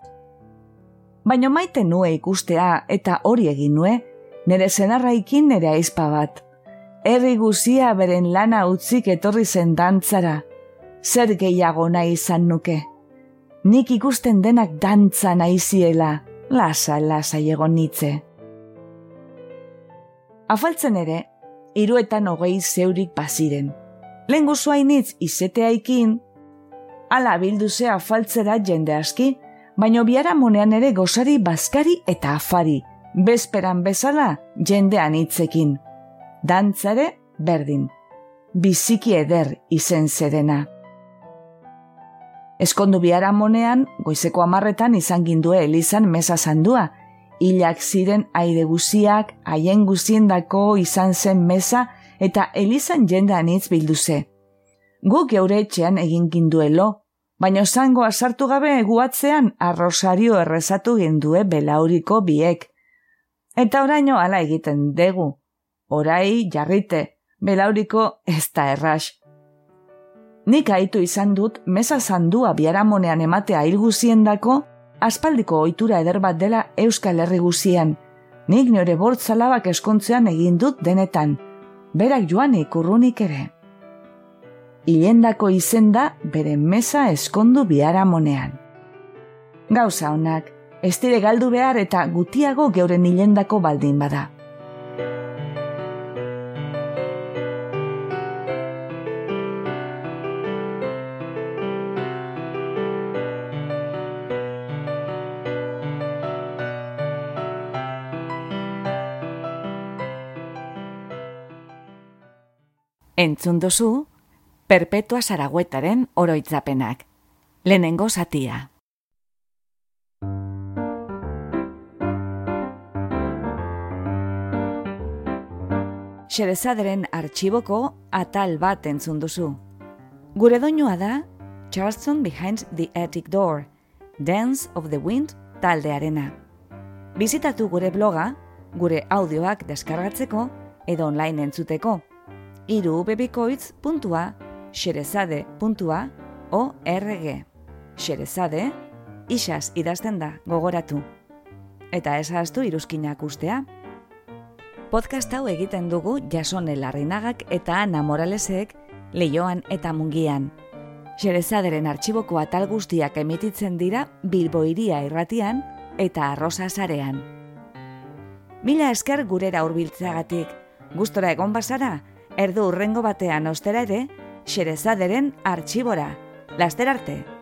baino maite nue ikustea eta hori egin nue, nire zenarraikin nire aizpa bat. Herri guzia beren lana utzik etorri zen dantzara, zer gehiago nahi izan nuke. Nik ikusten denak dantza nahi ziela, lasa, lasa egon nitze. Afaltzen ere, iruetan hogei zeurik baziren. Lehen guzuainitz izeteaikin, ala bilduzea afaltzera jende aski, baino biara monean ere gozari bazkari eta afari, bezperan bezala jendean hitzekin. Dantzare berdin, biziki eder izen zerena. Eskondu biara monean, goizeko amarretan izan gindue elizan mesa zandua, hilak ziren aire guziak, haien guziendako izan zen mesa eta elizan jendean hitz bilduze guk geure etxean egin ginduelo, baina zango sartu gabe eguatzean arrosario errezatu gindue belauriko biek. Eta oraino hala egiten degu, orai jarrite, belauriko ez da erras. Nik aitu izan dut mesa zandua biaramonean ematea ilguzien dako, aspaldiko ohitura eder bat dela Euskal Herri guzian. Nik nire bortzalabak eskontzean egin dut denetan, berak joan ikurrunik ere hilendako izenda bere mesa eskondu biara monean. Gauza honak, ez dire galdu behar eta gutiago geuren hilendako baldin bada. Entzun dozu, Perpetua Saragüetaren oroitzapenak. Lehenengo zatia. Xerezaderen artxiboko atal bat entzun duzu. Gure doinua da Charleston Behind the Attic Door, Dance of the Wind taldearena. Bizitatu gure bloga, gure audioak deskargatzeko edo online entzuteko. irubebikoitz.a xerezade.org Xerezade, isaz idazten da gogoratu. Eta ez haztu iruzkinak ustea. Podcast hau egiten dugu jasone larrinagak eta ana moralesek leioan eta mungian. Xerezaderen artxiboko atal guztiak emititzen dira bilboiria irratian eta arrosa zarean. Mila esker gurera hurbiltzeagatik, gustora egon bazara, erdu urrengo batean ostera ere, xerezaderen artxibora. Laster arte!